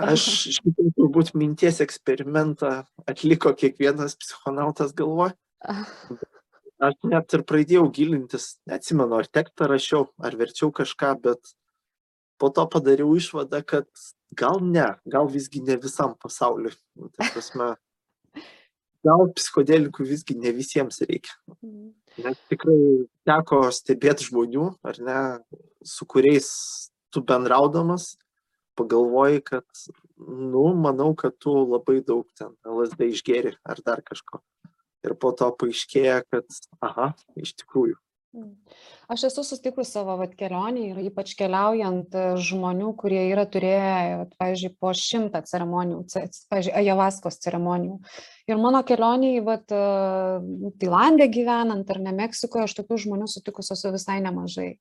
aš šitą turbūt minties eksperimentą atliko kiekvienas psichonautas galvoje. Aš net ir pradėjau gilintis, neatsimenu, ar tekstą rašiau, ar verčiau kažką, bet po to padariau išvadą, kad gal ne, gal visgi ne visam pasauliu. Nu, ta prasme, gal psichodelikų visgi ne visiems reikia. Nes tikrai teko stebėti žmonių, ar ne, su kuriais tu bendraudamas pagalvoji, kad, nu, manau, kad tu labai daug ten LSD išgeri ar dar kažko. Ir po to paaiškėja, kad, aha, iš tikrųjų. Aš esu susitikus savo vat, kelionį ir ypač keliaujant e, žmonių, kurie yra turėję, pavyzdžiui, po šimtą ceremonijų, ce- pavyzdžiui, ajavaskos ceremonijų. Ir mano kelioniai, vat, e, Tailandė gyvenant ar ne Meksikoje, aš tokių žmonių sutikus esu visai nemažai.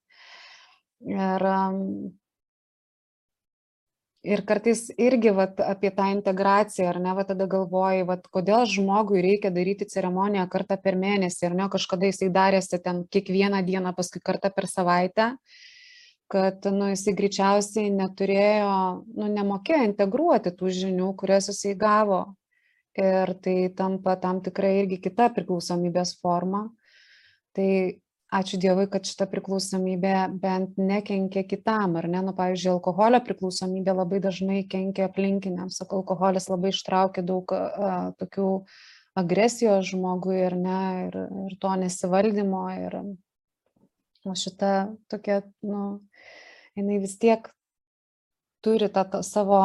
Ir, ir kartais irgi vat, apie tą integraciją, ar ne, vat, tada galvoji, vat, kodėl žmogui reikia daryti ceremoniją kartą per mėnesį, ar ne, kažkada jisai darėsi ten kiekvieną dieną, paskui kartą per savaitę, kad, nu, jisai greičiausiai neturėjo, nu, nemokėjo integruoti tų žinių, kurias jisai gavo. Ir tai tampa tam tikra irgi kita priklausomybės forma. Tai ačiū Dievui, kad šita priklausomybė bent nekenkia kitam, ar ne? Nu, pavyzdžiui, alkoholio priklausomybė labai dažnai kenkia aplinkiniams. Sakau, alkoholis labai ištraukia daug a, tokių agresijos žmogui ir ne, ir, ir to nesivaldymo. Ir o šita tokia, nu, jinai vis tiek turi tą, tą savo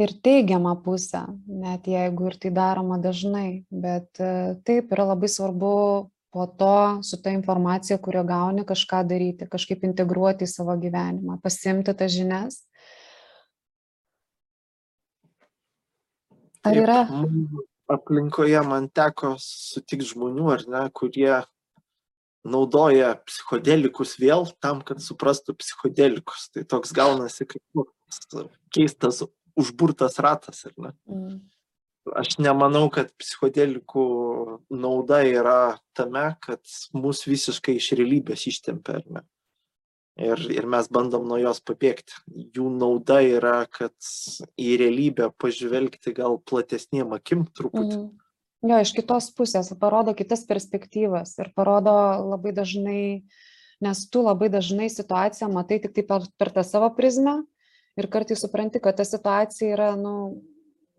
ir teigiamą pusę, net jeigu ir tai daroma dažnai. Bet e, taip yra labai svarbu po to su ta informacija, kurią gauni, kažką daryti, kažkaip integruoti į savo gyvenimą, pasimti tas žinias. Ar Taip, yra? mano Aplinkoje man teko sutikti žmonių, ar ne, kurie naudoja psichodelikus vėl tam, kad suprastų psichodelikus. Tai toks gaunasi kaip keistas užburtas ratas, ne? Mm, Aš nemanau, kad psichodelikų nauda yra tame, kad mus visiškai iš realybės ištempia, ne? Ir, ir mes bandom nuo jos pabėgti. Jų nauda yra, kad į realybę pažvelgti gal platesniem akim truputį. mm. Jo, iš kitos pusės parodo kitas perspektyvas ir parodo labai dažnai, nes tu labai dažnai situaciją matai tik tai per, per tą savo prizmę ir kartais supranti, kad ta situacija yra, nu,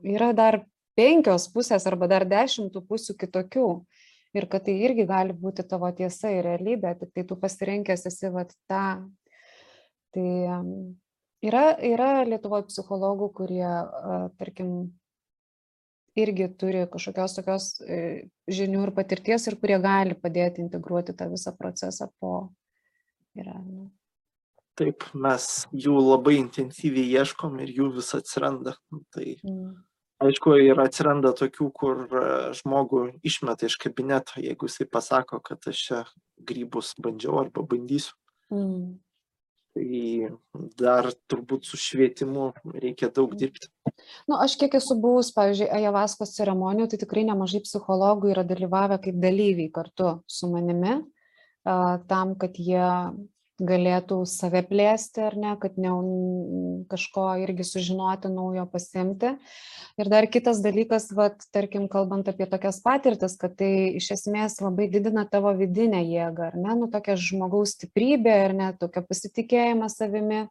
yra dar penkios pusės arba dar dešimtų pusių kitokių. Ir kad tai irgi gali būti tavo tiesa ir realybė, tik tai tu pasirinkęs esi vat tą. Tai yra, yra Lietuvoje psichologų, kurie, tarkim, irgi turi kažkokios tokios e, žinių ir patirties ir kurie gali padėti integruoti tą visą procesą po. Yra, nu, Taip, mes jų labai intensyviai ieškom ir jų vis atsiranda. Tai mm. aišku, ir atsiranda tokių, kur e, žmogų išmeta iš kabineto, jeigu jisai pasako, kad aš čia grybus bandžiau arba bandysiu. Mm. Tai dar turbūt su švietimu reikia daug dirbti. Nu, aš kiek esu buvus, pavyzdžiui, Ajavaskos ceremonijų, tai tikrai nemažai psichologų yra dalyvavę kaip dalyviai kartu su manimi, tam, kad jie galėtų save plėsti ar ne, kad ne kažko irgi sužinoti naujo pasimti. Ir dar kitas dalykas, vat, tarkim, kalbant apie tokias patirtis, kad tai iš esmės labai didina tavo vidinę jėgą, ar ne, nu tokia žmogaus stiprybė, ar ne, tokia pasitikėjimą savimi.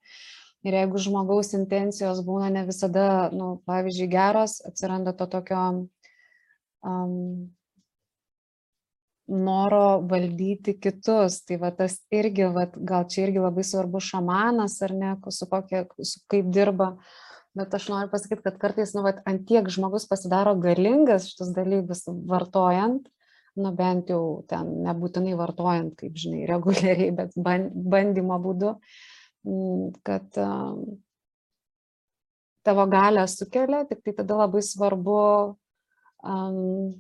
Ir jeigu žmogaus intencijos būna ne visada, nu, pavyzdžiui, geros, atsiranda to tokio um, noro valdyti kitus. Tai va tas irgi, va, gal čia irgi labai svarbu šamanas ar ne, su kokia, su kaip dirba. Bet aš noriu pasakyti, kad kartais, nu, va, ant tiek žmogus pasidaro galingas šitus dalykus vartojant, nu, bent jau ten nebūtinai vartojant, kaip žinai, reguliariai, bet bandymo būdu, kad um, tavo galę sukelia, tik tai tada labai svarbu um,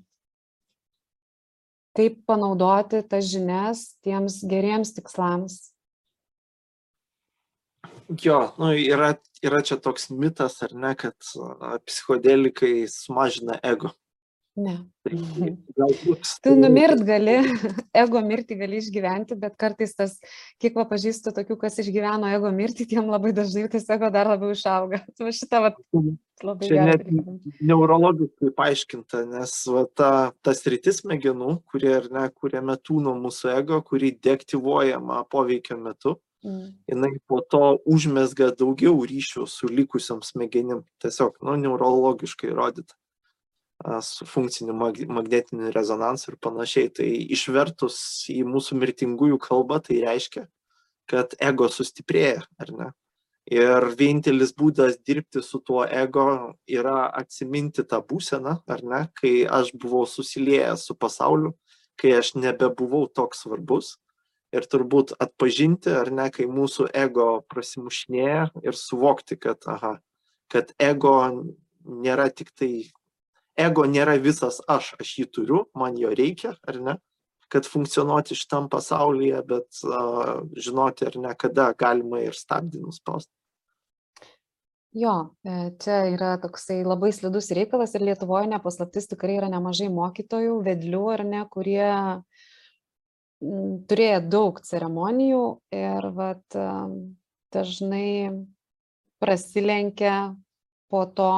kaip panaudoti tas žinias tiems geriems tikslams. Jo, nu, yra, yra čia toks mitas, ar ne, kad psichodelikai sumažina ego. Ne. Tai galbūt. Tu numirt gali, ego mirtį gali išgyventi, bet kartais tas, kiek va pažįstu tokių, kas išgyveno ego mirtį, tiem labai dažnai tas ego dar labiau išauga. Tu šitą va, labai Čia net neurologiškai paaiškinta, nes va, ta, tas rytis smegenų, kurie, ne, kurie metūno mūsų ego, kurį deaktyvuojama poveikio metu, mm. jinai po to užmesga daugiau ryšių su likusiam smegenim. Tiesiog, nu, neurologiškai įrodyta su funkciniu magnetiniu rezonansu ir panašiai. Tai išvertus į mūsų mirtingųjų kalbą, tai reiškia, kad ego sustiprėja, ar ne? Ir vienintelis būdas dirbti su tuo ego yra atsiminti tą būseną, ar ne, kai aš buvau susiliejęs su pasauliu, kai aš nebebuvau toks svarbus. Ir turbūt atpažinti, ar ne, kai mūsų ego prasimušinėja ir suvokti, kad, aha, kad ego nėra tik tai ego nėra visas aš, aš jį turiu, man jo reikia, ar ne, kad funkcionuoti šitam pasaulyje, bet uh, žinoti, ar ne, kada galima ir stabdį nuspausti. Jo, e, čia yra toksai labai slidus reikalas ir Lietuvoje nepaslaptis tikrai yra nemažai mokytojų, vedlių ar ne, kurie turėjo daug ceremonijų ir vat, dažnai prasilenkia po to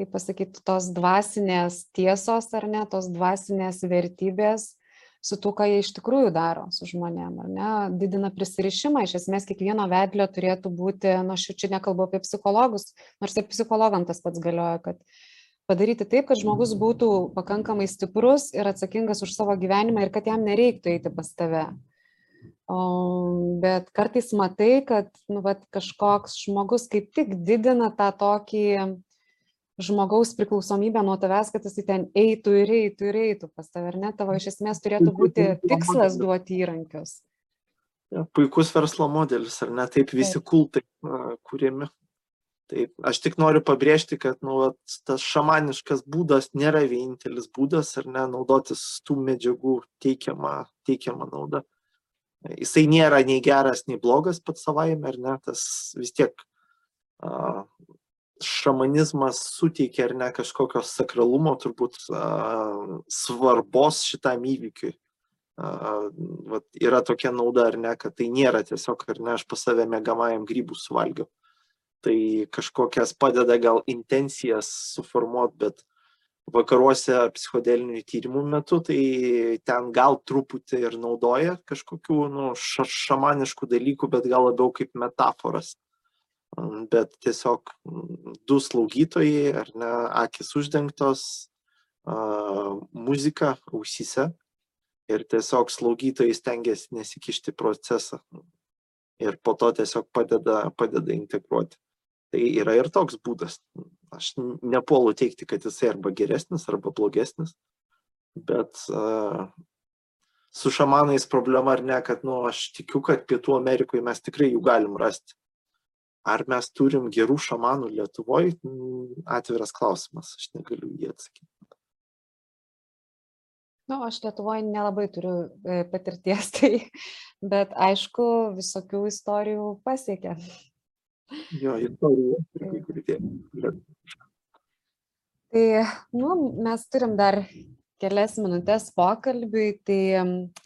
kaip pasakyt, tos dvasinės tiesos ar ne, tos dvasinės vertybės su tuo, ką jie iš tikrųjų daro su žmonėm, ar ne, didina prisirišimą, iš esmės kiekvieno vedlio turėtų būti, nu aš čia nekalbu apie psichologus, nors ir psichologam tas pats galioja, kad padaryti taip, kad žmogus būtų pakankamai stiprus ir atsakingas už savo gyvenimą ir kad jam nereiktų eiti pas tave. O, bet kartais matai, kad nu, vat, kažkoks žmogus kaip tik didina tą tokį žmogaus priklausomybę nuo tavęs, kad jisai ten eitų ir eitų ir eitų pas tave, ar ne? Tavo iš esmės turėtų būti tikslas duoti įrankius. Puikus verslo modelis, ar ne? Taip visi Taip. kultai kūrėmi. Taip, aš tik noriu pabrėžti, kad nu, tas šamaniškas būdas nėra vienintelis būdas, ar ne, naudotis tų medžiagų teikiamą, teikiamą naudą. Jisai nėra nei geras, nei blogas pats savaime, ar ne, tas vis tiek šamanizmas suteikia ar ne kažkokio sakralumo turbūt svarbos šitam įvykiui. Vat yra tokia nauda ar ne, kad tai nėra tiesiog ar ne, aš pas save mėgamajam grybų suvalgiau. Tai kažkokias padeda gal intencijas suformuoti, bet vakaruose psichodelinių tyrimų metu, tai ten gal truputį ir naudoja kažkokių nu, šamaniškų dalykų, bet gal labiau kaip metaforas bet tiesiog du slaugytojai, ar ne, akis uždengtos, muzika ausyse ir tiesiog slaugytojai stengiasi nesikišti procesą ir po to tiesiog padeda, padeda integruoti. Tai yra ir toks būdas. Aš nepuolu teikti, kad jisai arba geresnis, arba blogesnis, bet uh, su šamanais problema ar ne, kad, nu, aš tikiu, kad Pietų Amerikoje mes tikrai jų galim rasti ar mes turim gerų šamanų Lietuvoje, mm, atviras klausimas, aš negaliu jį atsakyti. Na, nu, aš Lietuvoje nelabai turiu e, patirties, tai, bet aišku, visokių istorijų pasiekia. Jo, istorijų kai kurie. Tai, nu, mes turim dar kelias minutės pokalbiui, tai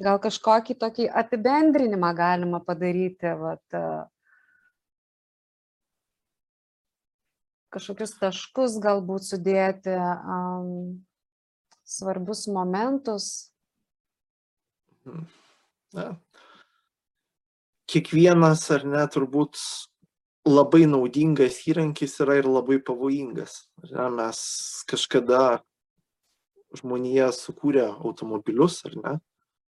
gal kažkokį tokį apibendrinimą galima padaryti, vat, kažkokius taškus galbūt sudėti, um, svarbius momentus. Na, kiekvienas ar ne turbūt labai naudingas įrankis yra ir labai pavojingas. Ne, mes kažkada žmonija sukūrė automobilius, ar ne?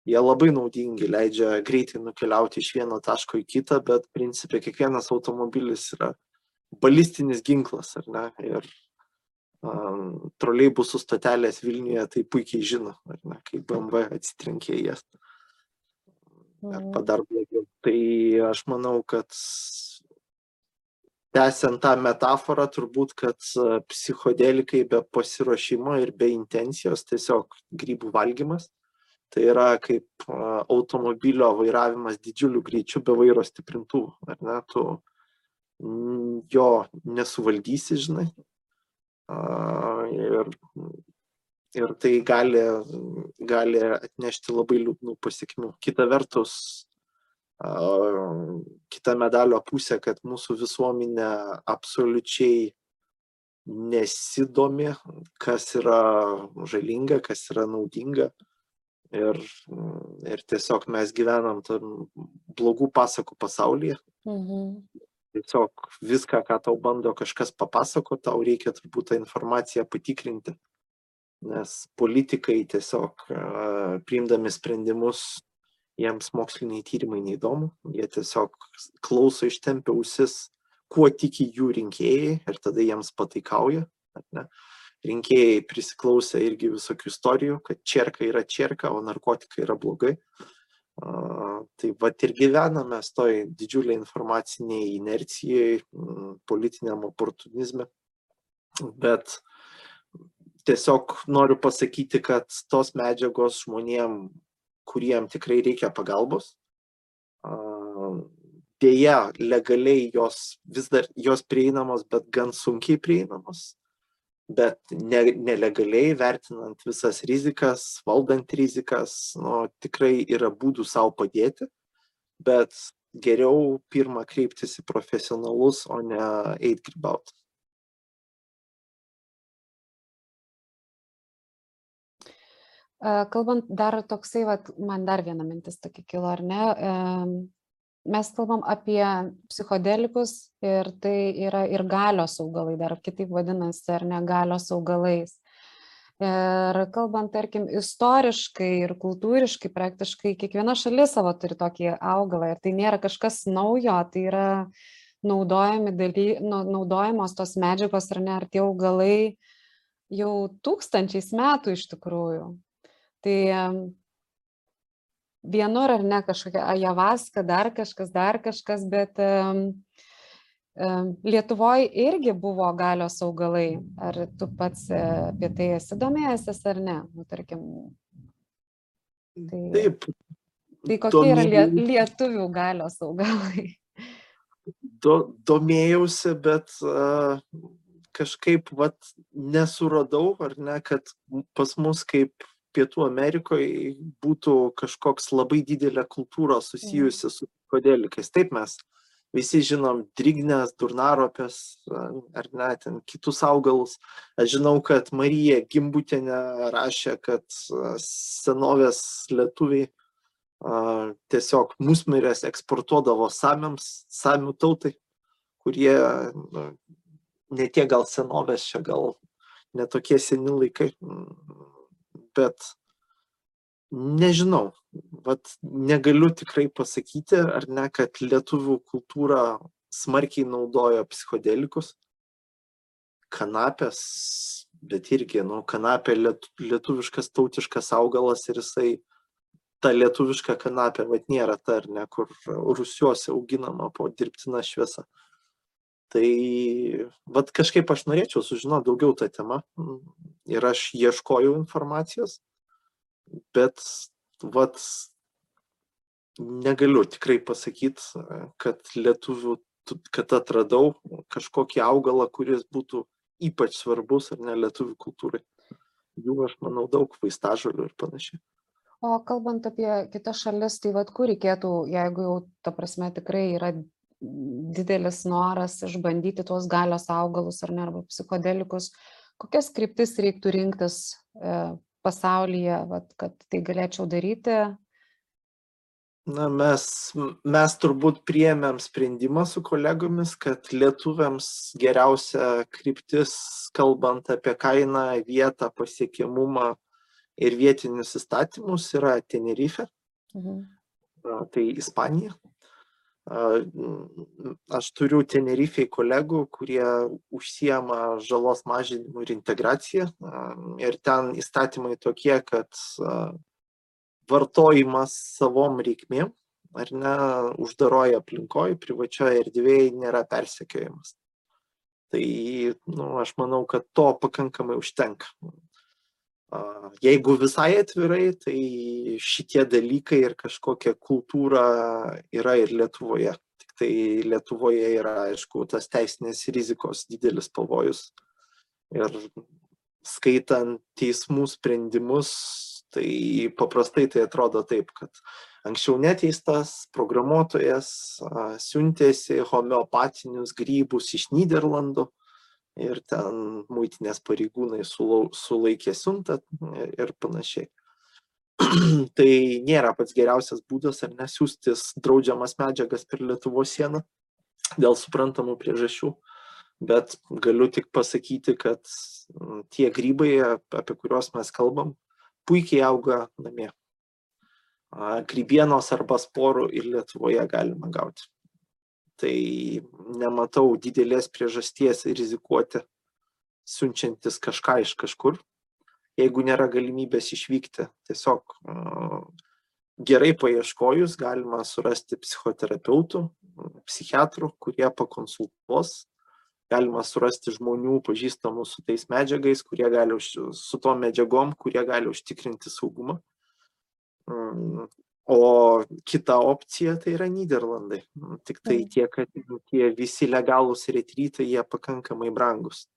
Jie labai naudingi, leidžia greitai nukeliauti iš vieno taško į kitą, bet principė kiekvienas automobilis yra balistinis ginklas, ar ne? Ir um, troleibusų stotelės Vilniuje tai puikiai žino, ar ne, kai BMW atsitrenkė jas. Arba Mhm. dar blogiau. Tai aš manau, kad tęsiant tą metaforą, turbūt, kad psichodelikai be pasiruošimo ir be intencijos tiesiog grybų valgymas. Tai yra kaip automobilio vairavimas didžiuliu greičiu be vairo stiprintuvų. Ar ne, tu mm, jo nesuvaldysi, žinai. Ir, ir tai gali, gali atnešti labai liūdnų pasiekmių. Kita vertus, kita medalio pusė, kad mūsų visuomenė absoliučiai nesidomi, kas yra žalinga, kas yra naudinga. Ir, ir tiesiog mes gyvenam tam blogų pasakų pasaulyje. Mhm. Tiesiog viską, ką tau bando kažkas papasako, tau reikia turbūt tą informaciją patikrinti. Nes politikai tiesiog priimdami sprendimus, jiems moksliniai tyrimai neįdomu, jie tiesiog klauso ištempia ausis, kuo tiki jų rinkėjai ir tada jiems pataikauja. Rinkėjai prisiklausė irgi visokių istorijų, kad čerka yra čerka, o narkotikai yra blogai. A, Tai va ir gyvename toj didžiuliai informaciniai inercijai, mm, politiniam oportunizme. Bet tiesiog noriu pasakyti, kad tos medžiagos žmonėm, kuriem tikrai reikia pagalbos, dėja, legaliai jos vis dar jos prieinamos, bet gan sunkiai prieinamos. Bet ne, nelegaliai vertinant visas rizikas, valdant rizikas, nu, tikrai yra būdų savo padėti, bet geriau pirmą kreiptis į profesionalus, o ne eit grybauti. E, Kalbant dar toksai, vat, man dar viena mintis tokia kilo, ar ne? Mes kalbam apie psichodelikus ir tai yra ir galios augalai, dar kitaip vadinasi, ar ne galios augalais. Ir kalbant, tarkim, istoriškai ir kultūriškai, praktiškai kiekviena šalis savo turi tokį augalą ir tai nėra kažkas naujo, tai yra daly, nu, naudojamos tos medžiagos ar ne, ar tie augalai jau tūkstančiais metų iš tikrųjų. Tai vienur ar ne kažkokia ajavaska, dar kažkas, dar kažkas, bet Lietuvoje irgi buvo galios augalai. Ar tu pats e, apie tai esi domėjęsis ar ne? Nu, tarkim, tai, Taip. tai kokie yra lie, domėjau- lietuvių galios augalai? do, domėjausi, bet uh, kažkaip vat, nesuradau, ar ne, kad pas mus kaip Pietų Amerikoje būtų kažkoks labai didelė kultūra susijusi su kodelikais. Taip mes visi žinom drignės, durnaropės, ar ne, ten kitus augalus. Aš žinau, kad Marija Gimbutinė rašė, kad senovės lietuviai a, tiesiog musmirės eksportuodavo samiams, samių tautai, kurie nu, ne tiek gal senovės, čia gal netokie seni laikai, bet nežinau, vat negaliu tikrai pasakyti, ar ne, kad lietuvių kultūra smarkiai naudojo psichodelikus, kanapės, bet irgi, nu, kanapė liet, lietuviškas tautiškas augalas ir jisai ta lietuviška kanapė, vad nėra ta, ar ne, kur rusiuose auginama po dirbtina šviesa. Tai vad kažkaip aš norėčiau sužinoti daugiau tą temą mm, ir aš ieškojau informacijos, bet vad negaliu tikrai pasakyti, kad lietuvių, kad atradau kažkokį augalą, kuris būtų ypač svarbus ar ne lietuvių kultūrai. jų aš manau daug vaistažolių ir panašiai. O kalbant apie kitas šalis, tai vad kur reikėtų, jeigu jau, ta prasme, tikrai yra didelis noras išbandyti tuos galios augalus ar ne, arba psichodelikus, kokias kryptis reiktų rinktis e, pasaulyje, vat, kad tai galėčiau daryti, na mes mes turbūt priėmėm sprendimą su kolegomis kad lietuviams geriausia kryptis kalbant apie kainą vietą pasiekiamumą ir vietinius įstatymus yra tenerifė mhm. tai ispanija aš turiu tenerifei kolegų kurie užsiema žalos mažinimu ir integracija ir ten įstatymai tokie kad vartojimas savom reikmėm, ar ne, uždaroje aplinkoje, privačioje erdvėje nėra persekiojimas. Tai, nu, aš manau, kad to pakankamai užtenka. Jeigu visai atvirai, tai šitie dalykai ir kažkokia kultūra yra ir Lietuvoje. Tik tai Lietuvoje yra, aišku, tas teisinės rizikos didelis pavojus. Ir skaitant teismų sprendimus, tai paprastai tai atrodo taip kad anksčiau neteistas programuotojas siuntėsi homeopatinius grybus iš nyderlandų ir ten muitinės pareigūnai sulau, sulaikė siuntą ir panašiai. tai nėra pats geriausias būdas ar nesiųstis draudžiamas medžiagas per Lietuvos sieną dėl suprantamų priežasčių, bet galiu tik pasakyti, kad tie grybai, apie kuriuos mes kalbam, puikiai auga namie. Grybienos arba sporų ir Lietuvoje galima gauti. Tai nematau didelės priežasties rizikuoti siunčiantis kažką iš kažkur, jeigu nėra galimybės išvykti. Tiesiog gerai paieškojus galima surasti psichoterapeutų, psichiatrų, kurie pakonsultuos galima surasti žmonių pažįstamų su tais medžiagais, kurie gali, su tom medžiagom, kurie gali užtikrinti saugumą. O kita opcija tai yra Niderlandai. Tik tai tiek, kad tie visi legalūs retrytai, jie pakankamai brangus.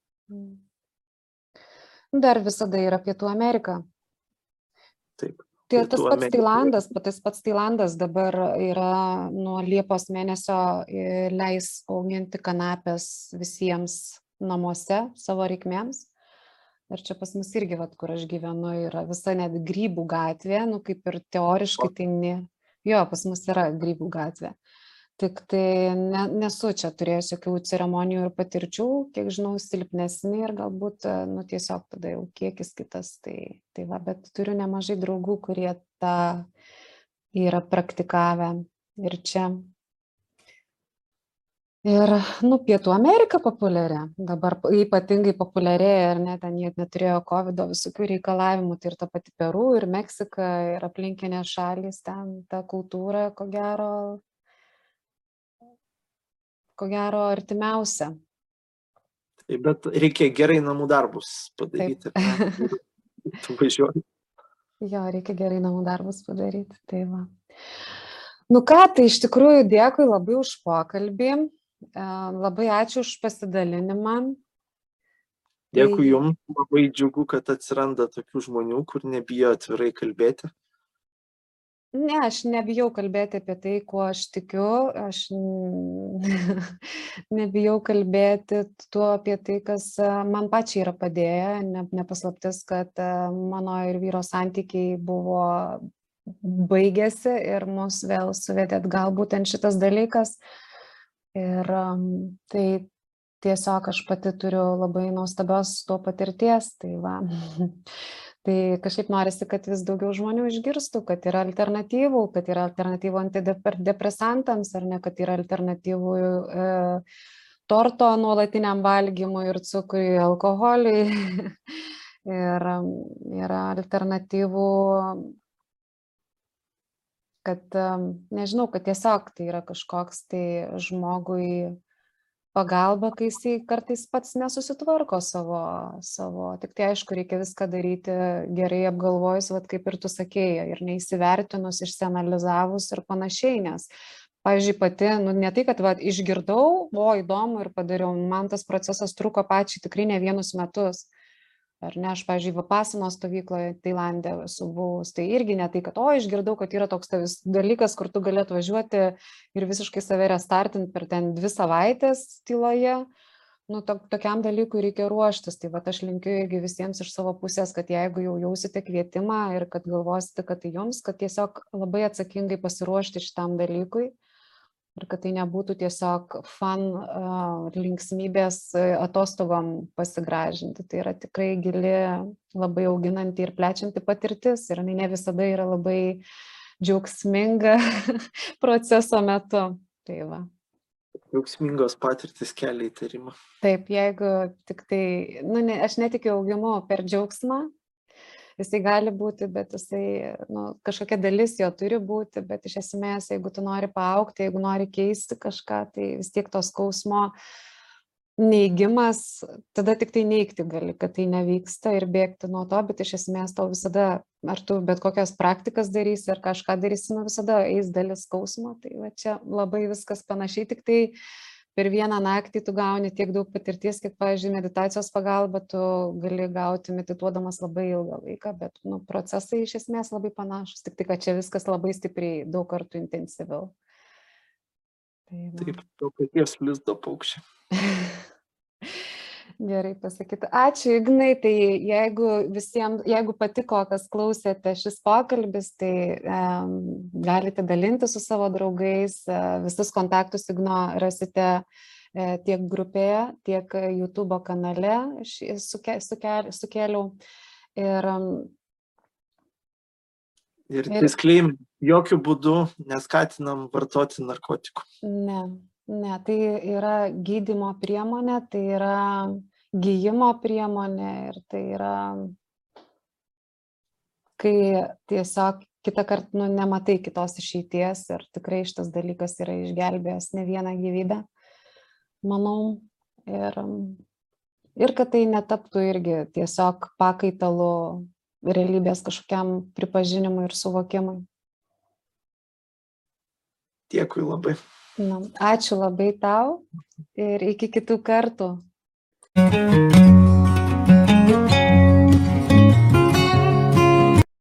Dar visada yra Pietų Amerika. Taip. Tai tas pats Tailandas, tas pats Tailandas dabar yra nuo Liepos mėnesio leis auginti kanapės visiems namuose savo reikmėms. Ir čia pas mus irgi, vat, kur aš gyvenu, yra visa net grybų gatvė, nu kaip ir teoriškai tai ne. Jo, pas mus yra grybų gatvė tik tai ne nesu čia turėjus jokių ceremonijų ir patirčių kiek žinau silpnesni ir galbūt nu tiesiog tada jau kiekis kitas tai tai va bet turiu nemažai draugų kurie tą yra praktikavę ir čia Ir, nu, Pietų Amerika populiari, dabar ypatingai populiarėja, ar ne, ten jie neturėjo COVID visokių reikalavimų, tai ir ta pati Peru, ir Meksika, ir aplinkinė šalis, ten ta kultūra, ko gero, ko gero artimiausia. Taip, bet reikia gerai namų darbus padaryti. tu važiuoji. Jo, reikia gerai namų darbus padaryti. Tai va. Nu ką, tai iš tikrųjų dėkui labai už pokalbį. Labai ačiū už pasidalinimą. Dėkui tai... Jums, labai džiugu, kad atsiranda tokių žmonių, kur nebijo atvirai kalbėti. Ne aš nebijau kalbėti apie tai kuo aš tikiu. Aš nebijau kalbėti tuo apie tai kas man pačiai yra padėję. Ne ne paslaptis kad mano ir vyro santykiai buvo baigėsi ir mus vėl suvedė atgal būtent šitas dalykas ir tai tiesiog aš pati turiu labai nuostabios to patirties tai va. Tai kažkaip norisi kad vis daugiau žmonių išgirstų kad yra alternatyvų kad yra alternatyvų antidepresantams ar ne kad yra alternatyvų e, torto nuolatiniam valgymui ir cukrui alkoholiui. Ir yra alternatyvų kad nežinau kad tiesiog tai yra kažkoks tai žmogui pagalba kai jisai kartais pats nesusitvarko savo savo. Tiktai aišku reikia viską daryti gerai apgalvojus vat kaip ir tu sakei ir neįsivertinus išsianalizavus ir panašiai nes pavyzdžiui pati nu ne tai kad vat išgirdau o įdomu ir padariau man tas procesas truko pačiai tikrai ne vienus metus ar ne, aš, pavyzdžiui, Vapasino stovykloje Tailandė esu buvus, tai irgi ne tai, kad, o, išgirdau, kad yra toks tavis dalykas, kur tu galėtų važiuoti ir visiškai save restartinti per ten dvi savaitės tyloje, nu, to, tokiam dalykui reikia ruoštis. Tai va, aš linkiu irgi visiems iš savo pusės, kad jeigu jau jausite kvietimą ir kad galvosite, kad tai jums, kad tiesiog labai atsakingai pasiruošti šitam dalykui ir kad tai nebūtų tiesiog fan uh, linksmybės atostogom pasigražinti. Tai yra tikrai gili, labai auginanti ir plečianti patirtis ir jinai ne visada yra labai džiaugsminga proceso metu. Tai va. Džiaugsmingos patirtis kelia įtarimą. Taip, jeigu tik tai, nu, ne, aš netikiu augimu per džiaugsmą, jisai gali būti, bet jisai, nu, kažkokia dalis jo turi būti, bet iš esmės, jeigu tu nori paaukti, jeigu nori keisti kažką, tai vis tiek tos skausmo neigimas, tada tik tai neikti gali, kad tai nevyksta ir bėgti nuo to, bet iš esmės tau visada, ar tu bet kokias praktikas darysi, ar kažką darysi, nu visada eis dalis skausmo, tai va čia labai viskas panašiai, tik tai per vieną naktį tu gauni tiek daug patirties, kiek, pavyzdžiui, meditacijos pagalba tu gali gauti medituodamas labai ilgą laiką, bet nu, procesai iš esmės labai panašus, tik tai, kad čia viskas labai stipriai daug kartų intensyviau. Tai va. Taip, to paties lizdo paukščiai. Gerai pasakyti. Ačiū, Ignai. Tai jeigu visiems, jeigu patiko, kas klausėte šis pokalbis, tai um, galite dalinti su savo draugais. Uh, visus kontaktus Igno rasite uh, tiek grupėje, tiek YouTube kanale suke, suke, sukėliau. Ir, um, ir, ir disclaim, jokių būdų neskatinam vartoti narkotikų. Ne, Ne, tai yra gydimo priemonė, tai yra gyjimo priemonė ir tai yra, kai tiesiog kitą kartą nu, nematai kitos išeities ir tikrai šitas dalykas yra išgelbėjęs ne vieną gyvybę, manau. Ir, ir kad tai netaptų irgi tiesiog pakaitalu realybės kažkokiam pripažinimui ir suvokimui. Dėkui labai. Na, ačiū labai tau ir iki kitų kartų. thank you